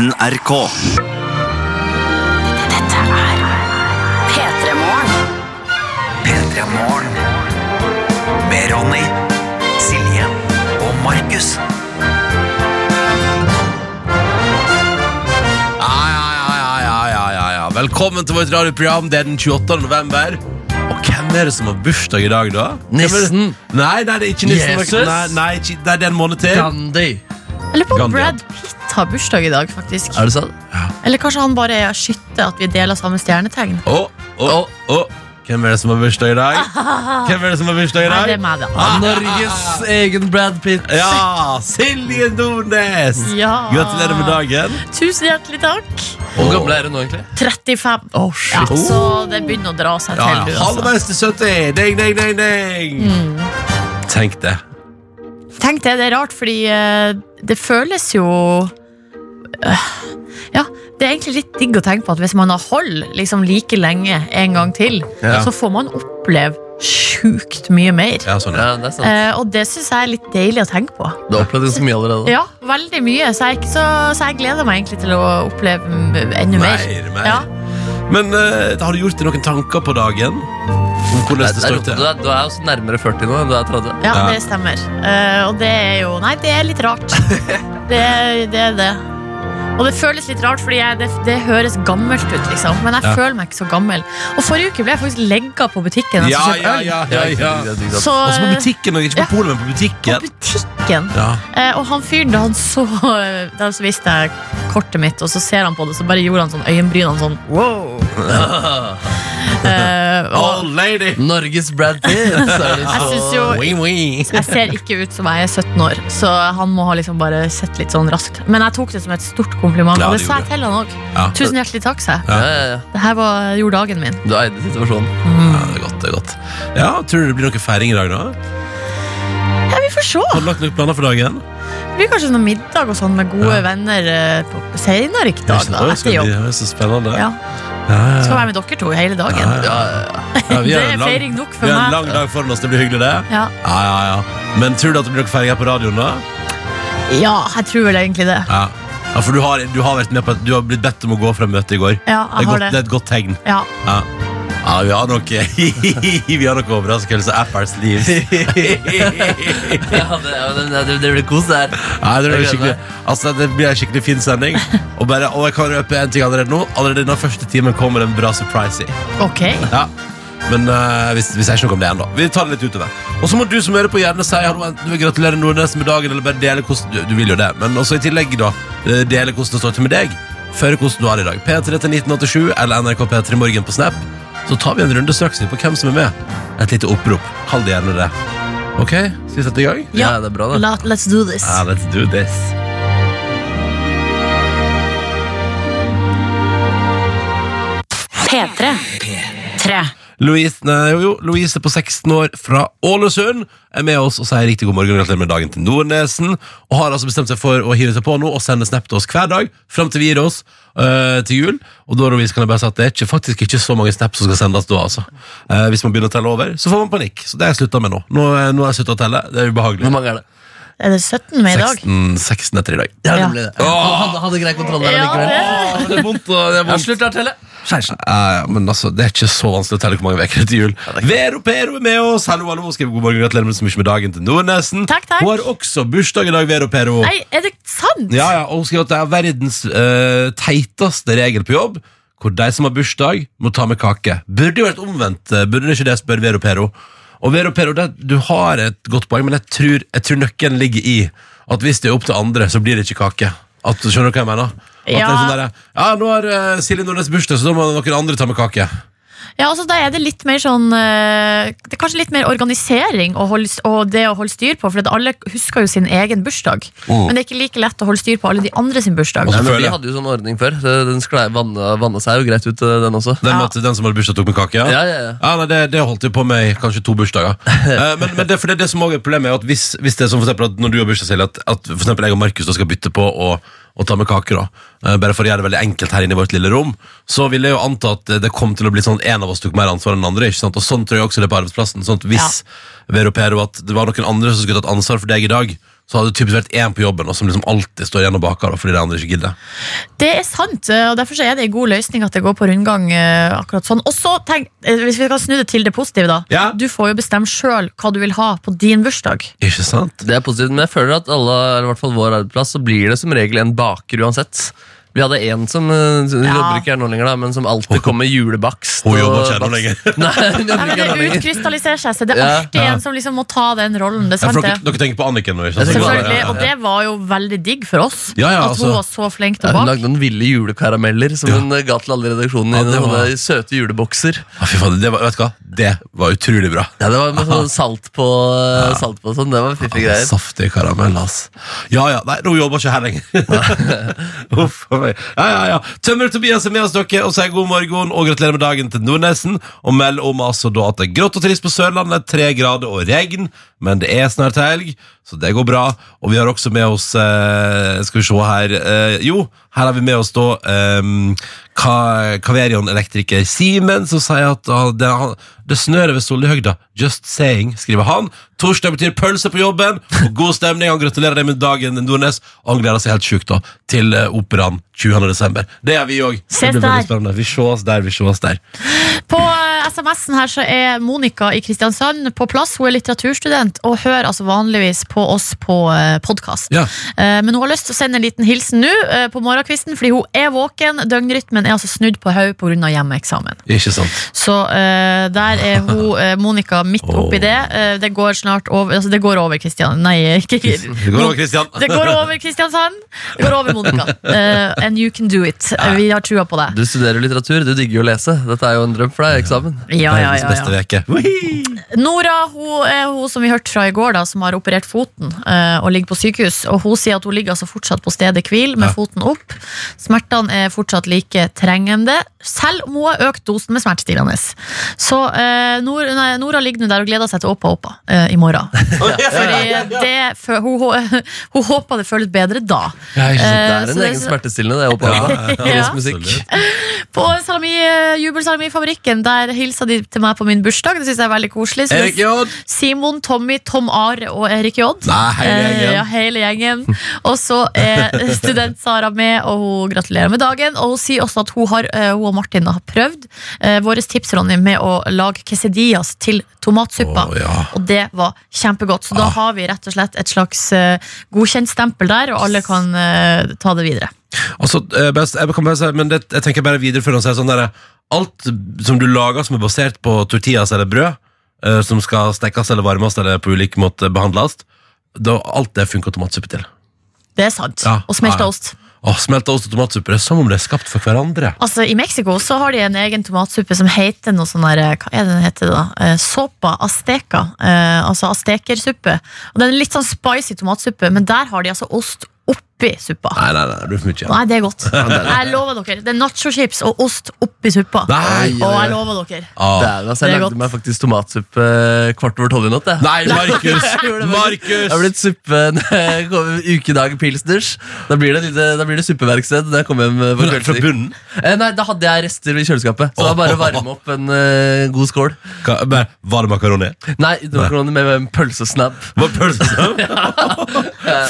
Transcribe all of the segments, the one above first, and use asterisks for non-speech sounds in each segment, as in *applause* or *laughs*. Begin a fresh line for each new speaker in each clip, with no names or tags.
NRK.
Dette er P3 Morgen.
P3 Morgen. Med Ronny, Silje og Markus.
Ja, ja, ja, ja, ja, ja, ja, ja. Velkommen til vårt radioprogram. Det er den 28. november. Og hvem er det som har bursdag i dag, da?
Nissen.
Nei, nei, det er ikke nissen.
Jesus.
Nei, nei, det er en måned til.
Gandhi.
Eller på
Gandhi.
Brad Pitt har bursdag i dag, faktisk.
Er det sant?
Eller kanskje han bare er skytte, at vi deler samme stjernetegn.
Å, å, å. Hvem er det som har bursdag i dag? Hvem er det som har bursdag i
Nei, det er meg, da.
Norges egen Brad Pitt.
Ja, Silje Nordnes!
Ja.
Gratulerer med dagen.
Tusen hjertelig takk.
Hvor gammel er du nå, egentlig?
35.
Oh,
Ja, så det begynner å dra seg
Ja,
til.
ja.
du, altså.
Halvveis til 70. Ding, ding, ding, ding. Tenk det.
Tenk det, det er rart, fordi eh, det føles jo Ja, det er egentlig litt digg å tenke på at hvis man har hold liksom like lenge en gang til,
Ja.
så får man oppleve sjukt mye mer.
Ja, sånn, ja.
Ja, det er sant.
Eh, og det syns jeg er litt deilig å tenke på.
Du har opplevd så mye allerede.
Ja, veldig mye. Så jeg, er ikke så, så jeg gleder meg egentlig til å oppleve mm, enda mer.
Mer, mer.
Ja.
Men eh, har du gjort deg noen tanker på dagen? Om hvordan det står til?
du, er, du er også nærmere 40 nå enn du er 30.
Ja,
Ja.
det stemmer. Eh, og det er jo Nei, det er litt rart. Det, *laughs* det er det. Og det føles litt rart, fordi jeg, det, det høres gammelt ut, liksom. Men jeg
Ja.
føler meg ikke så gammel. Og forrige uke ble jeg faktisk legga på butikken.
Ja, ja, ja,
Ja,
ja.
Så,
Altså på butikken, og ikke på
Ja.
polet, men på
på
butikken.
butikken.
Ja.
Eh, og han fyren, da han så *laughs* Da så viste jeg kortet mitt, og så ser han på det, så bare gjorde han sånn øyenbrynene sånn wow. Eh,
Old lady!
Norges Brad Pitt. *laughs*
Jeg syns jo
wee. *laughs*
Jeg ser ikke ut som jeg er 17 år, så han må ha liksom bare sett litt sånn raskt. Men jeg tok det som et stort kompliment,
Ja,
og
det
sa jeg til han òg.
Ja.
Tusen hjertelig takk, sa jeg.
Ja, ja, ja.
Det her var, gjorde dagen min.
Du eide situasjonen.
Ja, det er godt, det er godt. Ja, Tror du det blir noe feiring i dag, da?
Ja, vi får se.
Har du lagt noen planer for dagen?
Det blir kanskje noe middag og sånn med gode
Ja.
venner eh, på senere i dag, da, etter jobb.
det er så spennende.
Ja.
Ja,
Skal være med dere to hele dagen.
Vi
Det er
feiring lang-
feiring nok
Vi har en lang dag foran oss, det blir hyggelig, det.
Ja.
Ja, ja, ja. Men tror du at det blir noe feiring her på radioen, da?
ja, jeg tror vel egentlig det.
Ja, for du har, du har vært med på Du har blitt bedt om å gå fra møtet i går.
Ja,
Det er,
jeg
godt,
har
det er et godt tegn.
Ja.
Ja. Ja, vi har nok *laughs* Vi har nok overraskelse Apples sleeves. *laughs*
ja det, det, det, det blir kos der.
Ja, det, blir altså, det blir en skikkelig fin sending. Og, bare, og jeg kan røpe en ting allerede nå. Allerede den første timen kommer en bra surprise i.
Ok.
Ja. Men uh, vi, vi sier ikke noe om det ennå. Vi tar det litt utover. Og så må du som hører på, gjerne si hallo, enten du vil gratulere Nordnes med dagen, eller bare dele hvordan du, du vil jo det. Men også i tillegg, da, eh, dele hvordan det står til med deg. Føre hvordan du har det i dag. P3 til 1987 eller NRK P3 Morgen på Snap. Så tar vi en runde straks på hvem som er med. Et lite opprop. Kall det gjerne det. Ok, skal vi sette i gang?
Ja, det er bra, det.
La, let's do this.
Ja, let's do this.
P3. 3.
Louise, nei, jo, Louise på 16 år fra Ålesund er med oss og sier riktig god morgen gratulerer med dagen til Nordnesen. Og har altså bestemt seg for å hive seg på nå og sende snap til oss hver dag fram til vi gir oss øh, til jul. Og da Louise, kan jeg bare si at det er ikke, faktisk ikke så mange snaps som skal sendes da. altså. Eh, hvis man begynner å telle over, så får man panikk. Så det har jeg slutta med nå. Nå, er- nå har jeg sluttet å telle. Det er ubehagelig.
Hvor mange er det?
Er det 17 med i dag?
16, 16 etter i dag.
Ja,
Ja.
det blir det. Han hadde, hadde grei kontroll der
Ja,
likevel.
det-
det er vondt. Det er
vondt. slutt å telle. 16.
Ja, ja, men altså, Det er ikke så vanskelig å telle hvor mange uker til jul. Vero Pero er med oss! Hallo, hallo, skriver god morgen, gratulerer med så mye med dagen til Nordnesen.
Takk, takk.
Hun har også bursdag i dag, Vero Pero.
Nei, er det sant?
Ja, ja, og hun skriver at det er verdens eh, teiteste regel på jobb, hvor de som har bursdag, må ta med kake. Burde jo vært omvendt, eh, burde det ikke det, spør Vero Pero. Og Vero Pero, det, du har et godt poeng, men jeg tror, jeg tror nøkkelen ligger i at hvis det er opp til andre, så blir det ikke kake. At, skjønner du hva jeg mener? At det er sånn der, ja, nå har uh, Silje Nordnes bursdag, så da må noen andre ta med kake.
Ja, altså Da er det litt mer sånn eh, Det er kanskje litt mer organisering og, holde, og det å holde styr på. For alle husker jo sin egen bursdag.
Mm.
Men det er ikke like lett å holde styr på alle de andre sin bursdag.
Nei, men vi hadde jo sånn ordning før. Den vanna, vanna seg jo greit ut, eh, den også.
Den,
Ja.
den som hadde bursdag, tok med kake?
Ja, ja, ja.
Ja, ja nei, det, det holdt jo på med i kanskje to bursdager. *laughs* Eh, men men det, for det, det som også er problemet er at hvis, hvis det er som for eksempel at når du har bursdag, Silje, at, at for eksempel jeg og Markus skal bytte på å, å ta med kaker. da, eh, bare for å gjøre det veldig enkelt her inne i vårt lille rom, så vil jeg jo anta at det kom til å bli sånn en av oss tok mer ansvar enn den andre. ikke sant? Og sånn tror jeg også det er på arbeidsplassen. sånn at Hvis Vero Pero, at det var noen andre som skulle tatt ansvar for deg i dag, så hadde det typisk vært én på jobben og som liksom alltid står igjen og baker fordi de andre ikke gidder.
Det er sant, eh, og derfor er det en god løsning at det går på rundgang eh, akkurat sånn. Og så tenk, eh, hvis vi kan snu det til det positive, da.
Ja.
Du får jo bestemme sjøl hva du vil ha på din bursdag.
Ikke sant?
Det er positivt, men jeg føler at alle, eller i hvert fall vår arbeidsplass, så blir det som regel en baker uansett. Vi hadde en som uh, jobber ikke her nå lenger, da, men som alltid kom med julebakst.
Hun jobber ikke her nå lenger. *laughs*
Nei,
men det utkrystalliserer seg, så det er alltid
Ja.
en som liksom må ta den rollen. Det
Ja,
sant,
for dere, dere tenker på Anniken nå, ikke sant?
Selvfølgelig,
Ja, ja,
og det var jo veldig digg for oss.
Ja, ja,
at
altså.
hun var så flink til
Ja,
å
hun lagde noen ville julekarameller som
Ja.
hun eh, ga til alle redaksjonene. redaksjonen.
Ja,
i
var-
søte julebokser.
Ja, fy faen, det var, vet du hva? Det var utrolig bra.
Ja, Det var med sånn *laughs* salt på, eh, salt på sånn. Det var fiffige greier.
Saftig karamell, ass. Ja, ja, nei, hun jobber ikke her lenger. *laughs* Uff meg. Ja, ja, ja. Tømmer Tobias er med oss, dere, og sier god morgen og gratulerer med dagen til Nordnesen. Og melder om altså da at det er grått og trist på Sørlandet, tre grader og regn, men det er snart helg, så det går bra. Og vi har også med oss eh, Skal vi se her eh, Jo, her har vi med oss da eh, Ka- Kaverion-elektriker Simen, som sier at ah, det, han- det snør over Sollihøgda. Just saying, skriver han. Torsdag betyr pølse på jobben og god stemning. Han gratulerer deg med dagen, Nordnes. Han gleder seg helt sjukt da til eh, operaen 20. desember. Det gjør vi òg. Det blir veldig
der.
Vi ses der, vi ses der.
På eh, SMS-en her så er Monica i Kristiansand på plass. Hun er litteraturstudent og hører altså vanligvis på oss på podkast.
Ja.
Men hun har lyst til å sende en liten hilsen nå eh, på morgenkvisten, fordi hun er våken. Døgnrytmen er altså snudd på hodet pga. hjemmeeksamen.
Ikke sant?
Så eh, der er hun, *laughs* eh, Monica midt oppi
oh.
det. Eh, det går snart over Altså, det går over, Kristian. Nei, *laughs* ikke
Det går over, Kristian.
Det går over, Kristiansand. Det går over, Monica. Eh, and you can do it. Eh, Vi har trua på det.
Du studerer litteratur, du digger jo å lese. Dette er jo en drøm for deg. eksamen.
Ja, ja,
ja,
ja,
beste veke.
Nora hun er hun som vi hørte fra i går, da, som har operert foten uh, og ligger på sykehus. Og Hun sier at hun ligger altså fortsatt på stedet hvil med
Ja.
foten opp. Smertene er fortsatt like trengende, selv om hun har økt dosen med smertestillende. Så eh, Nor nei, Nora ligger nå der og gleder seg til Åpa Åpa eh, i morgen. *laughs* Fordi det, for, hun, hun, hun håper det føles bedre da.
Ja, ikke sant?
Eh,
Det er
en,
en egen smertestillende. det er Åpa.
Ja. *laughs*
På salami, eh, jubelsalamifabrikken Der hilsa de til meg på min bursdag. Det synes jeg er veldig koselig. Så
Erik J.
Simon, Tommy, Tom Are og Erik J.
Nei, hele gjengen.
Eh, ja, hele gjengen. Og så *laughs* er student-Sara med, og hun gratulerer med dagen. Og hun sier også at hun, har, hun og Martin har prøvd eh, våre tips Ronny, med å lage quesadillas til tomatsuppa.
Å, ja.
Og det var kjempegodt. Så da
Ah.
har vi rett og slett et slags godkjent stempel der, og alle kan eh, ta det videre.
Altså, eh, best, jeg kan bare si, men det, jeg tenker bare videre før han sier sånn der, Alt som du lager som er basert på tortillas eller brød, eh, som skal stekkes eller varmes eller på ulik måte behandles, da, alt det funker tomatsuppe til.
Det er sant.
Ja.
Og smelta
Ja.
ost.
Åh, Smelta ost og tomatsuppe det er som om det er skapt for hverandre.
Altså, I Mexico så har de en egen tomatsuppe som heter noe sånn der, Hva er det den heter da? Eh, sopa azteca. Eh, altså aztekersuppe. Og det er en litt sånn spicy tomatsuppe, men der har de altså ost oppi suppa.
Nei, nei, nei, det blir for mye.
Nei, det er godt. *laughs* Jeg lover dere. Det er nachochips og ost oppi suppa.
Nei,
Og jeg lover dere.
Ah.
Dæven, altså,
Det
jeg
er
lagde
godt.
meg faktisk tomatsuppe eh, kvart over tolv i natt. jeg.
Nei, *laughs* Markus!
Gjorde det faktisk.
Markus!
Det har blitt suppe *laughs* når jeg kommer ukedag pilsners. Da blir det, lite, da blir det suppeverksted når jeg kommer hjem eh, på
Fra
kveldstid.
bunnen?
Eh, nei, da hadde jeg rester i kjøleskapet. Så det var bare å varme opp en eh, god skål.
Hva- bare, Var det makaroni?
Nei, det var makaroni med en pølsesnabb.
Var det pølse?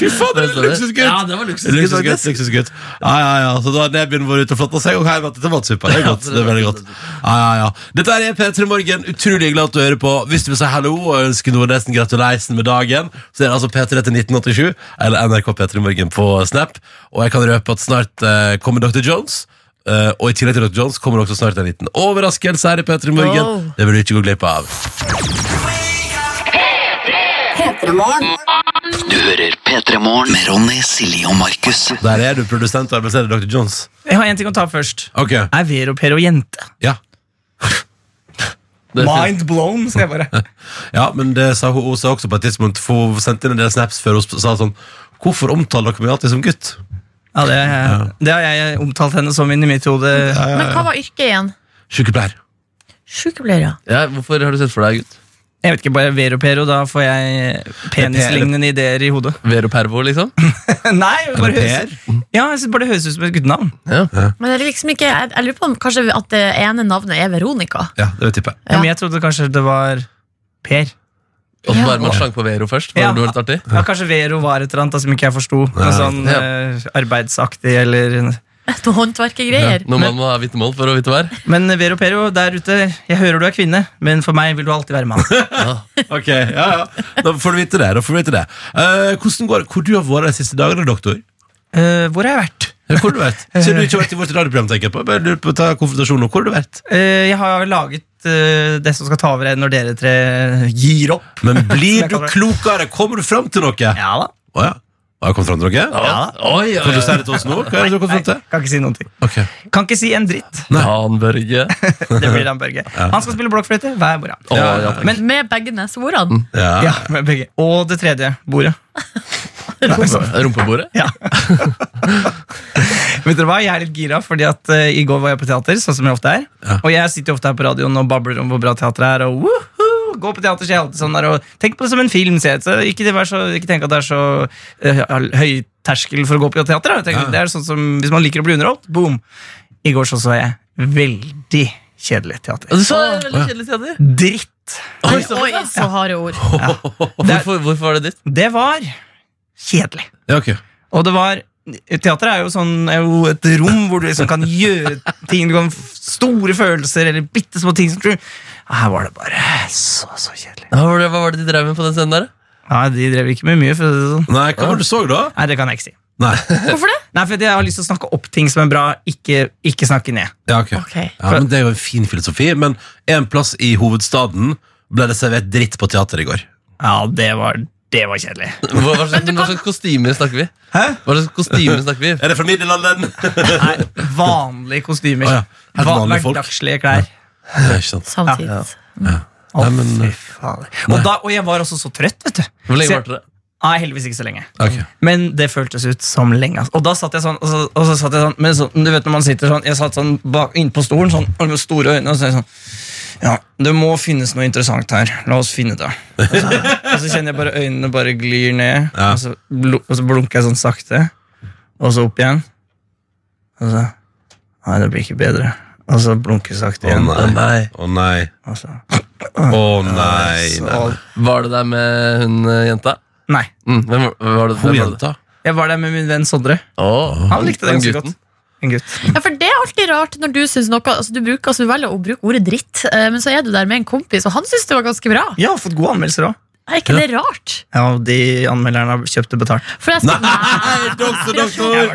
Fy faen, det er luksusgutt!
Ja, det var luksusgutt,
Luksusgutt, luksusgutt. Ja, ja, ja. Så da har Nebyen vært ute og flotta seg, og hjem til tomatsuppa. Det er godt. det er veldig godt. Ja, ja, ja. Dette er P3 Morgen. Utrolig glad til å høre på. Hvis du vil si hallo og ønske Nordnesen gratuleisen med dagen, så er det altså P3 til 1987 eller NRK P3 Morgen på Snap. Og jeg kan røpe at snart eh, kommer Dr. Jones. eh, og i tillegg til Dr. Jones kommer også snart en liten overraskelse her i P3 Morgen.
Oh.
Det vil du ikke gå glipp av.
Du hører P3 Morgen med Ronny, Silje og Markus.
Der er du, produsent og arbeidsleder Dr. Jones.
Jeg har en ting å ta først.
Ok,
Er Vero Pero jente?
ja
Det er fint.
Mind blown, sier jeg bare. *laughs*
Ja, men det sa hun, hun sa også på et tidspunkt For hun sendte inn en del snaps før hun sa sånn Hvorfor omtaler dere meg alltid som gutt?
Ja, det, det har jeg omtalt henne som inn i mitt hode.
Men hva var yrket igjen?
Sykepleier
Sykepleier, ja.
Ja, hvorfor har du sett for deg gutt?
Jeg vet ikke, bare Vero Pero, da får jeg penislignende ideer i hodet.
Vero Pervo, liksom? *laughs*
Nei, bare høres, ja, jeg synes bare det høres ut som et guttenavn.
Ja.
Men det er liksom ikke, jeg, jeg lurer på om kanskje at det ene navnet er Veronica.
Ja, det vil jeg tippe
Ja. men jeg trodde kanskje det var Per.
Og så
Ja.
bare man slang på Vero først.
Ja.
det litt artig
Ja, kanskje Vero var et eller annet da, som ikke jeg forsto. Noe sånn
Ja.
eh, arbeidsaktig eller *laughs*
Noe håndverkergreier.
Når man må ha vitnemål for å vite hva er.
Men Vero Pero, der ute, jeg hører du er kvinne, men for meg vil du alltid være mann. *laughs*
Ok, ja, ja. Da får du vite det. da får du vite det Uh, Hvordan går det? Hvor du har vært de siste dagene, doktor?
Uh, hvor har jeg vært?
Ja, Hvor har du vært? *laughs* Siden du ikke har vært i vårt radioprogram, tenker jeg på. Bare lurer på å ta konfrontasjon nå. Hvor har du vært?
Uh, jeg har laget eh, det som skal ta over når dere tre gir opp.
Men blir du klokere? Kommer du fram til noe?
Ja da.
Oh, ja. Har jeg kommet fram til noe?
Ja.
Oi, oi,
Kan du
oi.
si det til oss nå? Hva er det du har kommet fram til?
Kan ikke si noen ting.
Okay.
Kan ikke si en dritt.
Dan Børge. *laughs*
Det blir Dan Børge. Han skal spille blokkfløyte hver morgen.
Ja, ja.
Men
Med begge nesebordene.
Ja.
ja, med begge. Og det tredje bordet. *laughs*
Rumpebordet?
Ja. *laughs* Vet dere hva, Jeg er litt gira, fordi at uh, i går var jeg på teater. Sånn som jeg ofte er
Ja.
Og jeg sitter ofte her på radioen og babler om hvor bra teater er. Og woohoo, gå på teater, sier jeg er alltid sånn der Og Tenk på det som en film. sier jeg. Så ikke, det så, ikke tenk at det er så uh, høy terskel for å gå på teater. Da. Jeg tenker,
Ja.
Det er sånn som Hvis man liker å bli underholdt, boom. I går så så jeg veldig kjedelig teater.
Du så veldig kjedelig teater.
Dritt.
Oi, oi, så harde ord. *laughs*
Hvorfor, hvorfor var det ditt?
Det var kjedelig.
Ja, ok.
Og det var Teater er jo, sånn, er jo et rom hvor du liksom kan gjøre ting. Du kan Store følelser eller bitte små ting. Som du, her var det bare så så kjedelig.
Hva var det, hva var det de drev med på den scenen der?
Ja, De drev ikke med mye. For å si det sånn.
Nei, hva var det du så, da?
Nei, det kan jeg ikke si.
Nei. *laughs*
Hvorfor det?
Nei, for Jeg har lyst til å snakke opp ting som er bra, ikke, ikke snakke ned.
Ja, ok.
Ok.
Ja, men Det er jo en fin filosofi. Men en plass i hovedstaden ble det servert dritt på teater i går.
Ja, det var, det var kjedelig.
Hva, hva, slags, hva slags kostymer snakker vi?
Hæ?
Hva slags kostymer snakker vi? *laughs*
Er det fra middelalderen?
Nei, Vanlige kostymer.
Å ja, helt
Va-
vanlige folk.
Hverdagslige klær.
Ja, ikke sant.
Samtidig.
Å,
Nei, men-
fy fader. Og, da, og jeg var også så trøtt, vet du.
Hvor lenge
Så jeg-
varte det?
Nei, heldigvis ikke så lenge.
Ok.
Men det føltes ut som lenge. ass. Og da satt jeg sånn, og så, og så satt jeg sånn, men så, du vet når man sitter sånn Jeg satt sånn bak, inne på stolen sånn, og med store øyne og så er jeg sånn Ja, det må finnes noe interessant her. La oss finne det. Og så, og så kjenner jeg bare øynene bare glir ned,
Ja.
og, så, blu- og så blunker jeg sånn sakte. Og så opp igjen. Og så Nei, det blir ikke bedre. Og så blunker jeg igjen
Å
oh,
nei.
Å
Å nei.
Og så,
Å nei.
så,
nei.
Var det der med hun eh, jenta?
nei.
Mm, hvem, var- var det?
Hun
hvem var
jenta.
Jeg var der med min venn Sondre.
Åh,
Han likte det
den
ganske godt. En gutt.
Ja, for Det er alltid rart når du syns noe altså Du bruker altså, du velger å bruke ordet dritt, eh, men så er du der med en kompis, og han syns det var ganske bra.
Ja, fått gode anmeldelser òg.
Er ikke det rart?
Ja, de anmelderne har kjøpt det betalt.
For jeg skal,
Nei, doktor!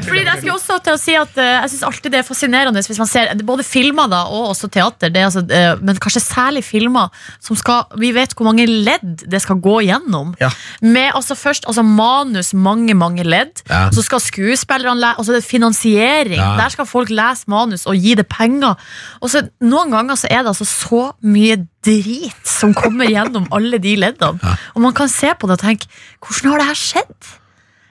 Fordi jeg skulle også til å si at eh, Jeg synes alltid det er fascinerende hvis man ser både filmer da, og også teater, det er altså, eh, men kanskje særlig filmer som skal Vi vet hvor mange ledd det skal gå gjennom.
Ja.
Med altså først altså manus, mange, mange ledd.
Ja.
Så skal skuespillerne lese, altså det er finansiering.
Ja.
Der skal folk lese manus og gi det penger. Og så Noen ganger så er det altså så mye drit som kommer gjennom alle de leddene. Og man kan se på det og tenke Hvordan har det her skjedd?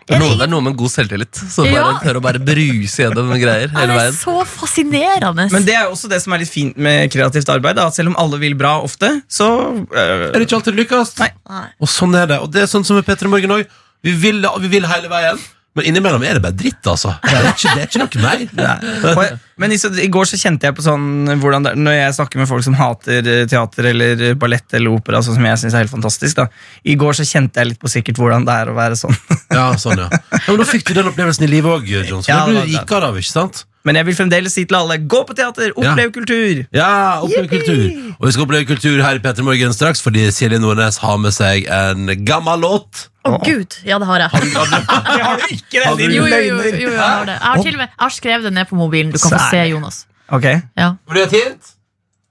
Det er, noe, det er noe med god selvtillit. Som bare
Ja.
tør å bare bruse gjennom greier
Ja,
hele
det er så fascinerende.
Men det er jo også det som er litt fint med kreativt arbeid. At Selv om alle vil bra ofte, så øh,
Er det ikke alltid lykkes?
Nei.
Nei.
Og sånn er det. Og det er sånn som med Petter i Morgen òg. Vi, vi vil hele veien, men innimellom er det bare dritt, altså. Det er ikke, det er ikke noe mer. *laughs*
Jeg- Men i, så, i går så kjente jeg på sånn det, Når jeg snakker med folk som hater eh, teater eller ballett eller opera, sånn som jeg synes er helt fantastisk da I går så kjente jeg litt på sikkert hvordan det er å være sånn.
Ja, sånn, ja. ja men Da fikk du den opplevelsen i livet òg, Johnson.
Ja,
det ble du rikere av, ikke sant?
Men jeg vil fremdeles si til alle gå på teater, opplev kultur!
Ja, opplev kultur. Og vi skal oppleve kultur her i Petter Morgen straks, fordi Silje Nordnes har med seg en gammel låt.
Å gud, ja det har jeg. *laughs*
Det har du ikke, det, din
Jo, jo, jo,
løgner!
jo, jeg har det. Jeg har til og med jeg har skrevet det ned på mobilen. Du kan få se, Jonas.
Ok,
Ja.
Blir du ha et hint?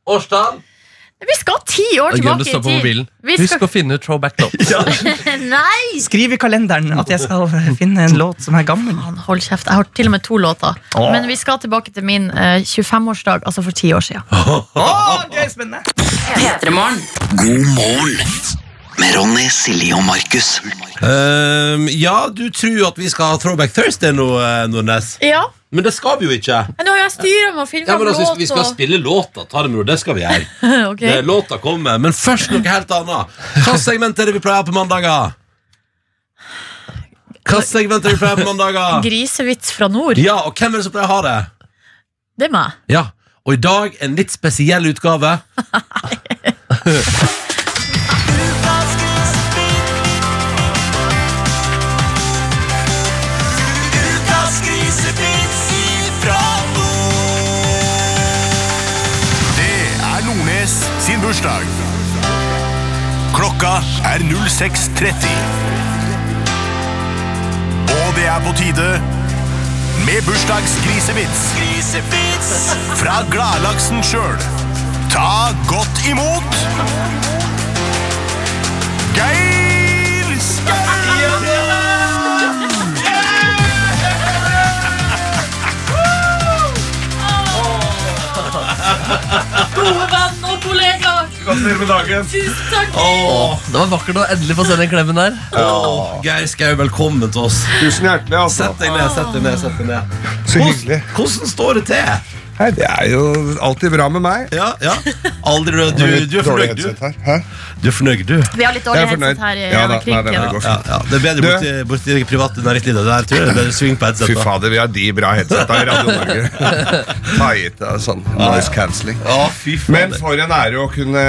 Årstall?
Vi skal ti år
Det
tilbake i tid.
Husk
skal...
å finne ut throwback tops. *laughs*
Nei!
Skriv i kalenderen at jeg skal finne en låt som er gammel.
Hold kjeft. Jeg har til og med to låter.
Åh.
Men vi skal tilbake til min uh, 25-årsdag, altså for ti år siden.
Åh, gøy, spennende
P3morgen.
God morgen med Ronny, Silje og Markus.
Um, ja, du tror at vi skal ha Throwback Thursday nå, eh, Nordnes.
Ja,
Men det skal vi jo ikke.
men Nå har jeg styra med å finne
Ja,
fram
men altså, Vi skal
og
spille låta. Ta det med ro. Det skal vi gjøre. *laughs*
Ok.
Det, låta kommer. Men først noe helt annet. Hva segment er det vi pleier å ha på mandager? Hva segment er det vi pleier å ha på mandager? *laughs*
Grisevits fra nord.
Ja, og hvem er det som pleier å ha det?
Det er meg.
Ja, Og i dag en litt spesiell utgave. *laughs*
er 06.30. Og det er på tide med bursdagsgrisevits. Grisevits fra gladlaksen sjøl. Ta godt imot Geir
Gode venn og kollega!
Gratulerer med dagen.
Tusen takk!
Det var vakkert å endelig få se den klemmen der.
Geir Skau, velkommen til oss.
Tusen hjertelig. Altså.
Sett deg ned, sett deg ned. sett deg ned
Så hyggelig.
Hvordan, hvordan står det til?
Nei, det er jo alltid bra med meg.
Ja, ja. Aldri du, du, du er fornøyd, du.
her. Hæ?
Du er fornøyd, du.
Vi har litt dårlig headset her i
Ja da, nei, det går
ja,
fint.
ja. Det er bedre borti, borti det private næringslivet. Der tror jeg det er bedre sving på
Fy
headsetet.
fader, vi har de bra headseta i Radio Norge. *laughs* Tight, ja, sånn noise cancelling.
Ja, fy
Men for en ære å kunne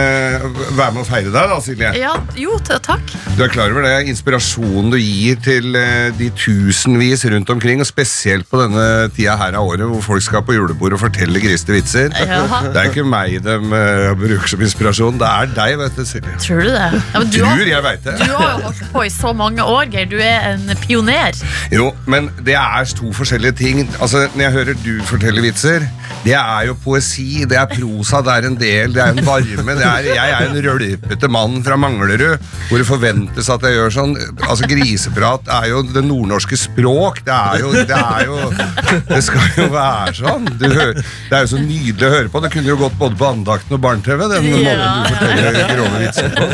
være med og feire deg, da, Silje.
Ja, jo, takk.
Du er klar over det? Inspirasjonen du gir til eh, de tusenvis rundt omkring, og spesielt på denne tida her av året hvor folk skal på julebord og fortelle grisete vitser.
Jaha.
Det er ikke meg de uh, bruker som inspirasjon, det er deg, vet du, Silje.
Tror du det? Ja, men du, har,
Tror jeg veit det.
du har jo holdt på i så mange år, Geir. Du er en pioner.
Jo, men det er to forskjellige ting. Altså, Når jeg hører du fortelle vitser, det er jo poesi, det er prosa, det er en del, det er en varme. Det er, jeg er en rølpete mann fra Manglerud, hvor det forventes at jeg gjør sånn. Altså, Griseprat er jo det nordnorske språk. Det er jo Det, er jo, det skal jo være sånn. Du hører, det er jo så nydelig å høre på. Det kunne jo gått både på andakten og Barne-TV, den
Ja.
måten du forteller *laughs* grove vitser på.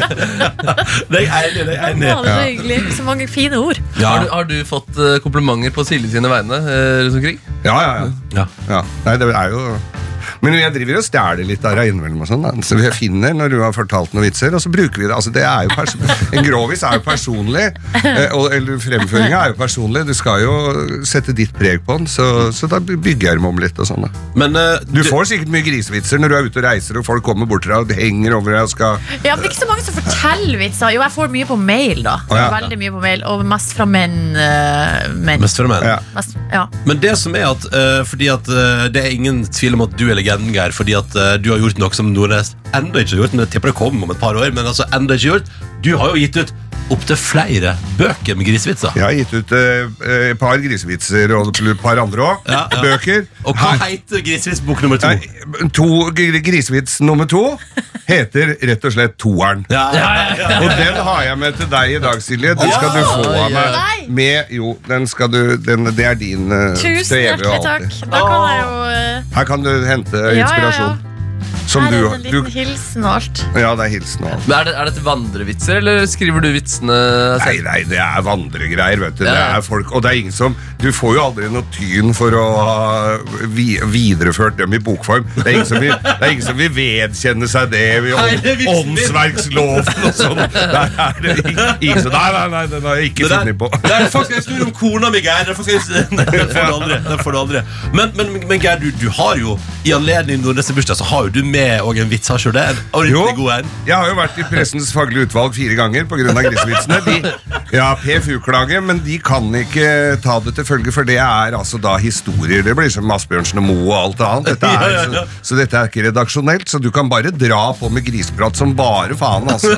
Det er enig. Det er enig
Ja, hyggelig. Så mange fine ord.
Ja.
Har, du, har du fått eh, komplimenter på Silje sine vegne eh, rundt omkring?
Ja, ja, ja.
Ja.
Ja, nei, det er jo Men jeg driver og stjeler litt der innimellom. og sånn, da. Så jeg finner når du har fortalt noen vitser, og så bruker vi det. altså det er jo *laughs* En grovis er jo personlig, eh, og, eller fremføringa er jo personlig. Du skal jo sette ditt preg på den, så, så da bygger jeg dem om litt. og sånn da.
Men eh,
Du får sikkert mye grisevitser når du er ute og reiser, og folk kommer bort til deg og henger over deg og skal
Ja, men det er ikke så mange som forteller vitser. Jo, jeg får mye på mail, da.
Å, ja.
Veldig mye på mail, Og mest fra menn. Uh, menn.
Mest fra menn.
Ja.
Mest, ja.
Men det som er at uh, Fordi at det er ingen tvil om at du er legenden, Geir. Fordi at uh, du har gjort noe som Nordnes enda ikke har gjort. Men jeg tipper det kommer om et par år. Men altså enda ikke gjort Du har jo gitt ut opptil flere bøker med grisevitser.
Jeg har gitt ut eh, et par grisevitser og et par andre òg.
Ja, ja.
Bøker.
Og hva
Her-
heter grisevitsbok nummer to?
Nei, to, Grisevits nummer to heter rett og slett Toeren.
Ja, ja, ja, ja.
Og den har jeg med til deg i dag, Silje. Den skal du få av meg. Med, jo, den skal du, den, det er din uh,
Tusen hjertelig takk. Da kan jeg jo eh,
Her kan du hente
ja,
inspirasjon.
Ja.
Som
Her er det en
du
liten hilsen og alt.
Ja, det er hilsen og alt.
Men er, det, er dette vandrevitser, eller skriver du vitsene
Nei,
selv?
nei, det er vandregreier, vet du. Det
Ja, Det
er folk, og det er ingen som Du får jo aldri noe tyn for å ha vi, videreført dem i bokform. Det er ingen som vil, det er ingen som vil vedkjenne seg det ved
Nei, er
åndsverksloven og sånn. Der er det ingen, ingen som Nei, nei, nei, den har jeg ikke
Det der,
funnet på.
det er faktisk en historie om kona mi, Geir. Det Nei, Den får du aldri. Den får du aldri. Men, men, men Geir, du, du har jo i anledning Nordnes' bursdag Så har jo du med og en vits. Har ikke du det? En
Jo,
ordentlig god en.
jeg har jo vært i Pressens faglige utvalg fire ganger pga. grisevitsene. De, ja, PFU-klage, men de kan ikke ta det til følge, for det er altså da historier. Det blir som Asbjørnsen og Moe og alt annet. Dette er,
Ja, ja, ja.
Så, så dette er ikke redaksjonelt, så du kan bare dra på med griseprat som bare faen, altså.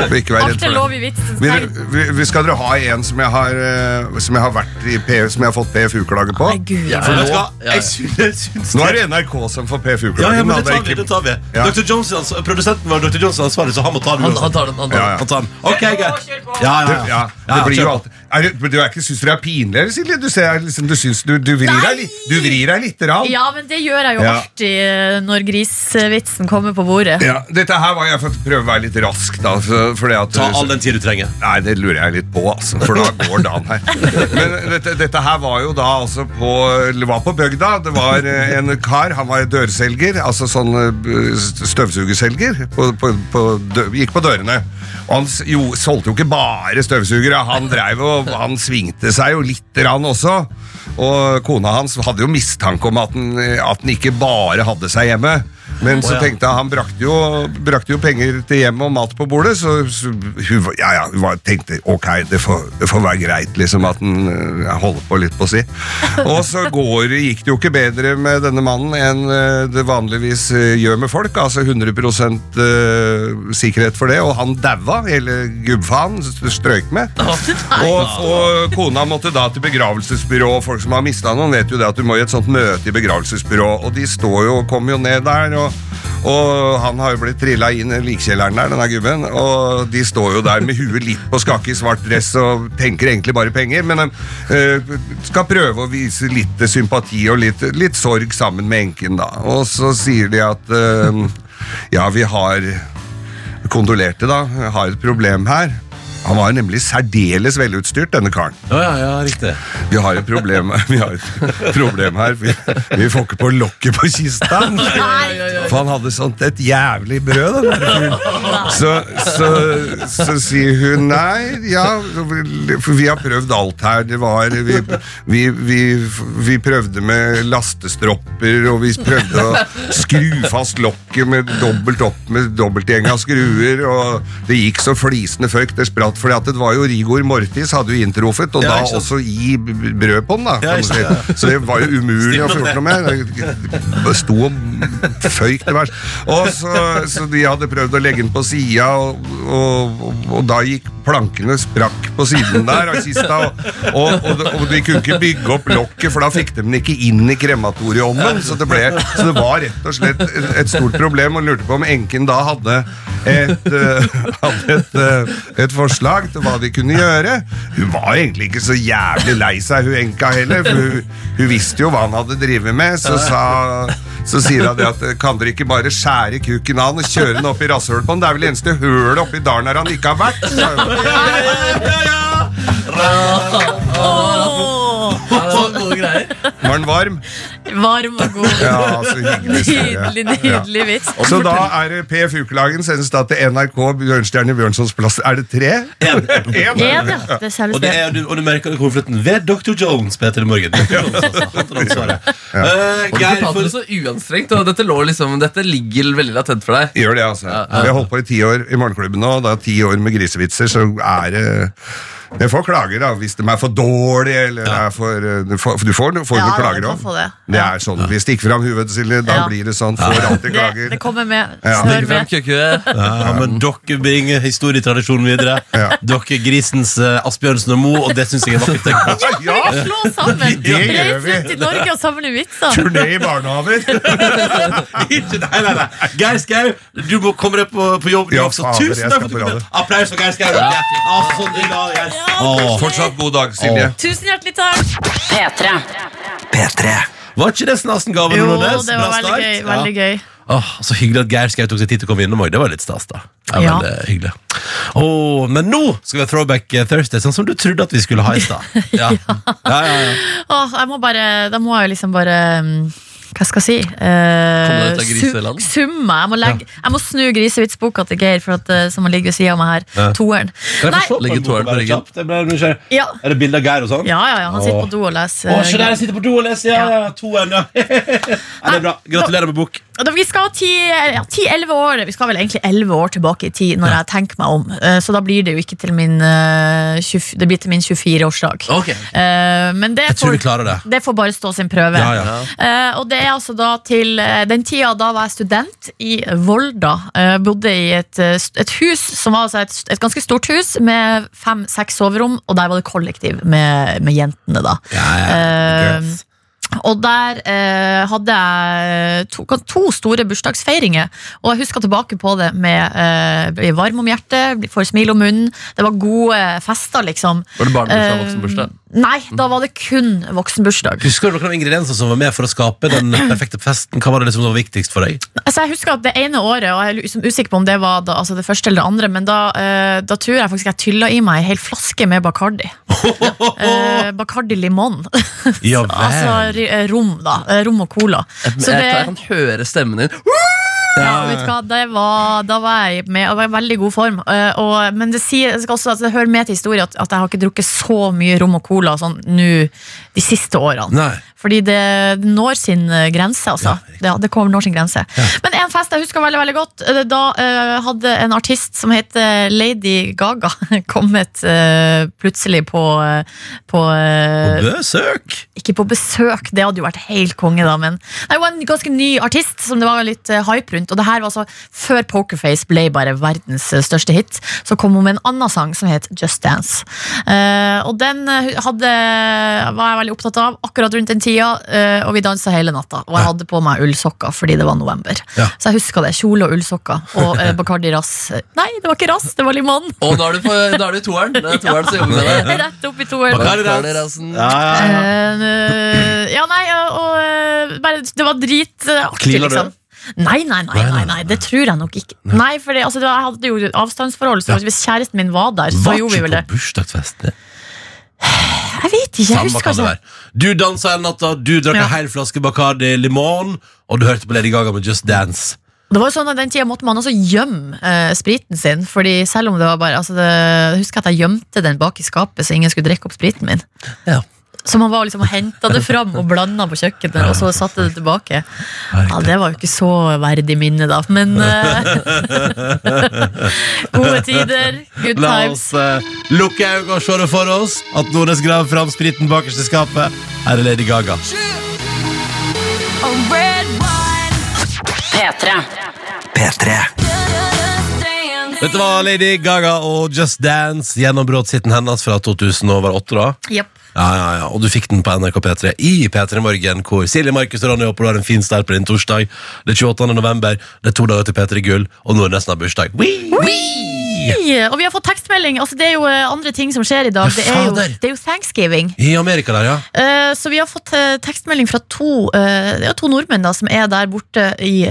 Alt er lov i vitsens tegn.
skal dere ha en som jeg har, eh, som jeg har, vært i P, som jeg har fått PFU-klage på?
Nei, gud.
Ja, ja.
Jeg jeg
Nå er det NRK som får PFU-klagen.
Ja, ja, men det tar vi. det tar vi
Ja.
Dr. Jones, er Produsenten var Dr. Johnson ansvarlig, så han må ta den.
Han, han tar den. Han tar
Ja,
den.
ja.
Han tar den. Ok, greit. Ja, ja,
Det,
ja.
det
Ja,
blir
kjør
jo
på.
alltid er du, Du er ikke, syns du det er pinlig, Silje? Du, ser, liksom, du, syns, du, du, vrir deg, litt- du vrir deg litt. grann.
Ja, men det gjør jeg jo
Ja.
alltid eh, når grisvitsen kommer på bordet.
Ja, dette her var jeg for å prøve å være litt rask, da. For, fordi at,
Ta all den tid du trenger.
Nei, det lurer jeg litt på, altså, for da går dagen her. Men dette, dette her var jo da altså på eller var på bygda. Det var eh, en kar, han var dørselger, altså sånn eh, støvsugerselger. På, på, på, dø- gikk på dørene. Og han s- jo, solgte jo ikke bare støvsugere, han dreiv og han svingte seg jo lite grann også. Og kona hans hadde jo mistanke om at han, at han ikke bare hadde seg hjemme. Men så tenkte jeg han brakte jo, brakte jo penger til hjemmet og mat på bordet, så, så hun, ja, ja, hun var- tenkte ok, det får, det får være greit liksom at han eh, holder på litt på si. Og så går, gikk det jo ikke bedre med denne mannen enn eh, det vanligvis eh, gjør med folk, altså 100 eh, sikkerhet for det, og han daua, hele gubbfaen strøyk med. Og, og kona måtte da til begravelsesbyrå, og folk som har mista noen, vet jo det at du må i et sånt møte i begravelsesbyrå, og de står jo og kommer jo ned der, og, og han har jo blitt trilla inn i likkjelleren der, denne gubben, og de står jo der med huet litt på skakke i svart dress og tenker egentlig bare penger, men de eh, skal prøve å vise litt sympati og litt, litt sorg sammen med enken, da. Og så sier de at eh, ja, vi har kondolerte, da. Har et problem her. Han var nemlig særdeles velutstyrt, denne karen.
Ja, ja, ja, riktig.
Vi har et problem, *laughs* vi har et problem her. Vi, vi får ikke på lokket på kista. For han hadde sånt et jævlig brød, den der fyren. Så, så, så sier hun nei, ja, for vi har prøvd alt her. Det var Vi, vi, vi, vi prøvde med lastestropper, og vi prøvde å skru fast lokket med dobbelt opp med dobbeltgjenga skruer, og det gikk så flisende føyk det spratt, fordi at det var jo Rigor Mortis hadde jo inntruffet, og
Ja,
da også i b- b- brød på den, da.
Ja,
si. Så det var jo umulig å få gjort noe med. Det sto og føyk verst. Og så, så de hadde prøvd å legge den på sida, og, og, og, da gikk plankene sprakk på siden der av kista, og, og, de kunne ikke bygge opp lokket, for da fikk de den ikke inn i krematorieovnen. Så det, ble, så det var rett og slett et, stort problem, og lurte på om enken da hadde et, eh, hadde et, et, et forslag til hva de kunne gjøre. Hun var egentlig ikke så jævlig lei seg, hun enka heller, for hun, hun visste jo hva han hadde drevet med. Så, sa, så sier hun det at kan dere ikke bare skjære kuken av han og kjøre den opp i rasshølet på han? Det er vel det eneste hølet oppi dalen her han ikke har vært. Ja.
Så gode greier.
Var den varm?
Varm og god.
Ja, så hyggelig. sier.
Nydelig, nydelig vits.
Så da er det PF Ukelagen sendes da til NRK Bjørnstjerne Bjørnsons plass. Er det tre?
En. *laughs*
En,
En, ja. Det selges
Og, det
det.
er, du- og du merker konflikten ved Dr. Jones, Peter i morgen. Dr. Jones, altså. Eh,
Og du
Geir, for,
det så uanstrengt, og dette, lå liksom, dette ligger veldig latent for deg.
Gjør det, altså. Vi har holdt på i ti år i Morgenklubben nå, og da ti år med grisevitser, så er det Jeg får klager, da, hvis de er for dårlige, eller er for eh, Du får, du får,
Ja,
noen klager
kan
òg.
få det.
Det
Ja.
er sånn. Vi stikker fram huet, Silje. Da
Ja.
blir det sånn. Får alltid
Det,
klager.
det kommer med.
Ja.
Snør med.
ja, men dere bringer historietradisjonen videre.
Ja.
Dere er grisens uh, Asbjørnsen og Mo, og det syns jeg er vakkert. Ja, vi
Ja!
Slå sammen!
Det gjør vi.
i Norge og samle vitser.
Turné i barnehaver! *laughs*
Ikke- nei, nei, nei. Geir Skau, du må komme deg på, på jobb.
Ja, fader,
Tusen takk for at du kom. Applaus for Geir Skau. Ja. Å, så nydelig, Geir. Åh.
Fortsatt god dag, Silje.
Tusen hjertelig takk.
P3.
P3.
Var ikke det Snassen-gaven?
Jo,
Nordnes?
det var
Bra
veldig
start.
gøy.
Ja.
Veldig gøy.
Åh, så hyggelig at Geir Skau tok seg tid til å komme innom òg. Det var litt stas, da. Ja,
Ja.
veldig hyggelig. Åh, men nå skal vi ha Throwback Thursday, sånn som du trodde at vi skulle ha i stad. *laughs* Ja. Ja, ja, ja.
Åh, jeg må bare, da må jeg jo liksom bare mm, hva skal jeg si? Eh,
griseland.
Summe. Jeg må, legge, jeg må snu grisevitsboka til Geir, for at, eh, som ligger ved sida av meg her.
Ja.
Toeren. Ja.
Er det bilde av Geir og sånn?
Ja, ja, ja, han sitter
Åh.
på do og leser.
Åh, der, jeg sitter på do og leser! Ja, ja, toeren, ja. *laughs* ja. Det er bra. Gratulerer med bok.
Vi skal 10-11 år Vi skal vel egentlig 11 år tilbake i tid, når jeg tenker meg om. Eh, Så da blir det jo ikke til min, eh, 20, det blir til min 24-årsdag.
Ok.
Eh, Men det får,
det.
det får bare stå sin prøve.
Ja, ja.
Eh, og det er altså da til eh, den tida da var jeg student i Volda. Jeg bodde i et, eh, et hus som var altså et, et ganske stort hus med fem-seks soverom, og der var det kollektiv med, med jentene, da.
Ja, ja.
Eh,
Greit.
Og der eh, hadde jeg to, to store bursdagsfeiringer. Og jeg husker tilbake på det med eh, varm om hjertet, får smil om munnen. Det var gode fester, liksom.
Var det barnebursdag og
Eh,
voksenbursdag?
Nei, da var det kun voksenbursdag.
Husker du noen av ingrediensene som var med for å skape den perfekte festen? Hva var det liksom som var viktigst for deg?
Altså jeg husker at Det ene året, og jeg er liksom usikker på om det var da, altså det første eller det andre, men da, eh, da tror jeg faktisk jeg tylla i meg en hel flaske med Bacardi. *laughs* Eh, Bacardi Limon.
Ja *laughs* vel.
altså ri- eh, rom, da. Eh, rom og cola.
Jeg,
Så
jeg,
det-
jeg kan høre stemmen din.
Ja, vet du hva, det var, da var jeg med, og var i veldig god form. Uh, og, men det, sier, det, også, altså, det hører med til historien at, at jeg har ikke drukket så mye rom og cola sånn nå de siste årene.
Nei.
Fordi det når sin eh, grense, altså.
Ja,
det, det kommer når sin grense. Men en fest jeg husker veldig veldig godt, eh, da uh, hadde en artist som heter Lady Gaga *laughs* kommet uh, plutselig på, uh, på på,
Besøk!
ikke på besøk, det hadde jo vært helt konge, da, men Nei, Hun var en ganske ny artist som det var litt hype rundt. Og det her var altså før Pokerface ble bare verdens største hit. Så kom hun med en annen sang som het Just Dance. Og den hadde, var jeg veldig opptatt av akkurat rundt den tida, eh, og vi dansa hele natta. Og jeg hadde på meg ullsokker fordi det var november.
Ja.
Så jeg husker det. Kjole og ullsokker. Og eh, Bacardi Rass. Nei, det var ikke Rass, det var Limon.
Og da er du, på, da er du i toeren. Det er toeren som jobber med det. *laughs*
Rett opp i toeren.
Bacardi
Rassen.
Ja, ja, ja.
Eh, ja, nei, og eh, bare, Det var dritartig, liksom. Nei, nei, nei, nei, nei, det tror jeg nok ikke. Nei, for det, altså, det var- Jeg hadde jo avstandsforhold, så hvis kjæresten min var der, så
Var
gjorde vi vel det.
Var ikke på bursdagsfest, det. *sighs*
Jeg vet ikke, jeg
Samme
husker
kan det
ikke.
være. Du dansa hele natta, du drakk
Ja.
en hel flaske Bacardi Limon, og du hørte på Lady Gaga med Just Dance.
Det var jo sånn at Den tida måtte man også gjemme eh, spriten sin. Fordi selv om det var bare altså det, Jeg husker at jeg gjemte den bak i skapet, så ingen skulle drikke opp spriten min.
Ja.
Så man var liksom og henta det fram og blanda på kjøkkenet, og så satte det tilbake. Ja, Det var jo ikke så verdig minne, da. Men *laughs* eh, *laughs* Gode tider, good
La
times.
oss uh, lukke øynene og se det for oss at Nordnes graver fram spriten bakerst i skapet. Her er Lady Gaga.
P3.
P3.
Dette var Lady Gaga og Just Dance, gjennombruddshiten hennes fra 2008. da
Japp.
Ja, ja, ja, Og du fikk den på NRK P3 i P3 Morgen, hvor Silje, Markus og Ronny håper du har en fin start på din torsdag. Det er 28. november, det er to dager til P3 Gull, og nå er det nesten bursdag. bursdag. Wee!
Og vi har fått tekstmelding. Altså, det er jo eh, andre ting som skjer i dag. Det er jo, det er jo thanksgiving.
I Amerika der, ja.
Eh, Så vi har fått eh, tekstmelding fra to, det er to nordmenn da, som er der borte i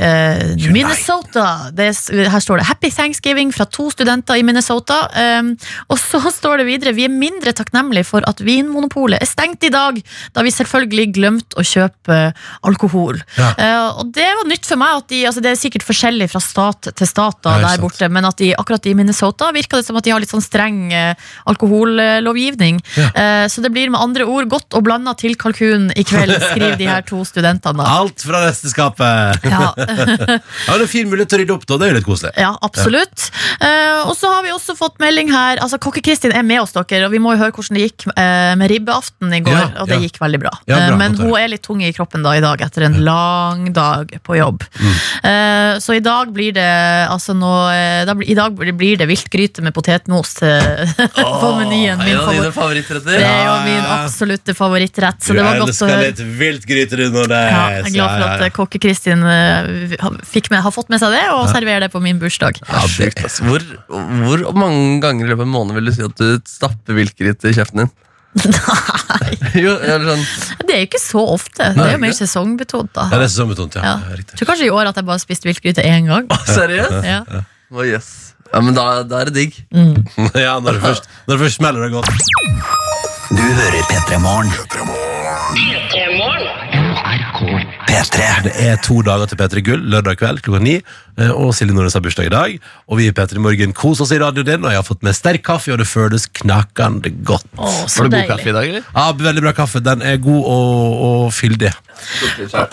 Minnesota. Det, er her står det 'Happy Thanksgiving' fra to studenter i Minnesota. Um, og så *laughs* står det videre 'Vi er mindre takknemlige for at Vinmonopolet er stengt i dag', da vi selvfølgelig glemte å kjøpe alkohol.
Ja.
Og det var nytt for meg. at de, altså Det er sikkert forskjellig fra stat til stat da, der borte, men at de, akkurat i Minnesota virker det som at de har litt sånn streng eh, alkohollovgivning. Eh, så det blir med andre ord godt og blanda til kalkun i kveld, skriver de her to studentene. da. *laughs*
Alt fra resteskapet.
Ja, *laughs*
Ja, det er fin mulighet til å rydde opp, da. Det er jo litt koselig.
ja absolutt. Eh, og så har vi også fått melding her Altså Kokke-Kristin er med oss, dere, og vi må jo høre hvordan det gikk med ribbeaften i går.
Ja,
og det
ja.
gikk veldig bra.
Ja, bra,
men hun er litt tung i kroppen da i dag etter en lang dag på jobb.
Mm.
Eh, så i dag blir det altså nå, da, I dag blir det viltgryte med potetmos eh, *laughs* på menyen. Min
En av dine
favorittretter. Det er jo min absolutte favorittrett, så
Du
det var godt å høre.
litt viltgryte, du, Nordnes.
Ja, jeg er glad for at eh, kokke-Kristin eh, har- fått med seg det, og serverer det på min bursdag.
Ja, sjukt, ass. hvor, hvor mange ganger i løpet av en måned vil du si at du stapper viltgryte i kjeften din? *laughs*
Nei,
Jo, eller sånn
det er jo ikke så ofte. Det er jo mer sesongbetont. da
Ja, det er sesongbetont, ja.
Ja. tror kanskje i år at jeg bare spiste viltgryte én gang.
Seriøst?
Ja.
Oh, yes. Ja, men da, da er det digg. *laughs*
Ja, når det først, når det først smeller det godt.
Du hører P3 Morgen. P3.
Det er to dager til P3 Gull, lørdag kveld klokka ni. eh, Og Silje Nordnes har bursdag i dag. Og vi i P3 Morgen koser oss i radioen din, og jeg har fått med sterk kaffe, og det føles knakende godt.
Å, så
Var det god
deilig.
kaffe i dag, eller?
Ja, Veldig bra kaffe. Den er god og, og fyldig.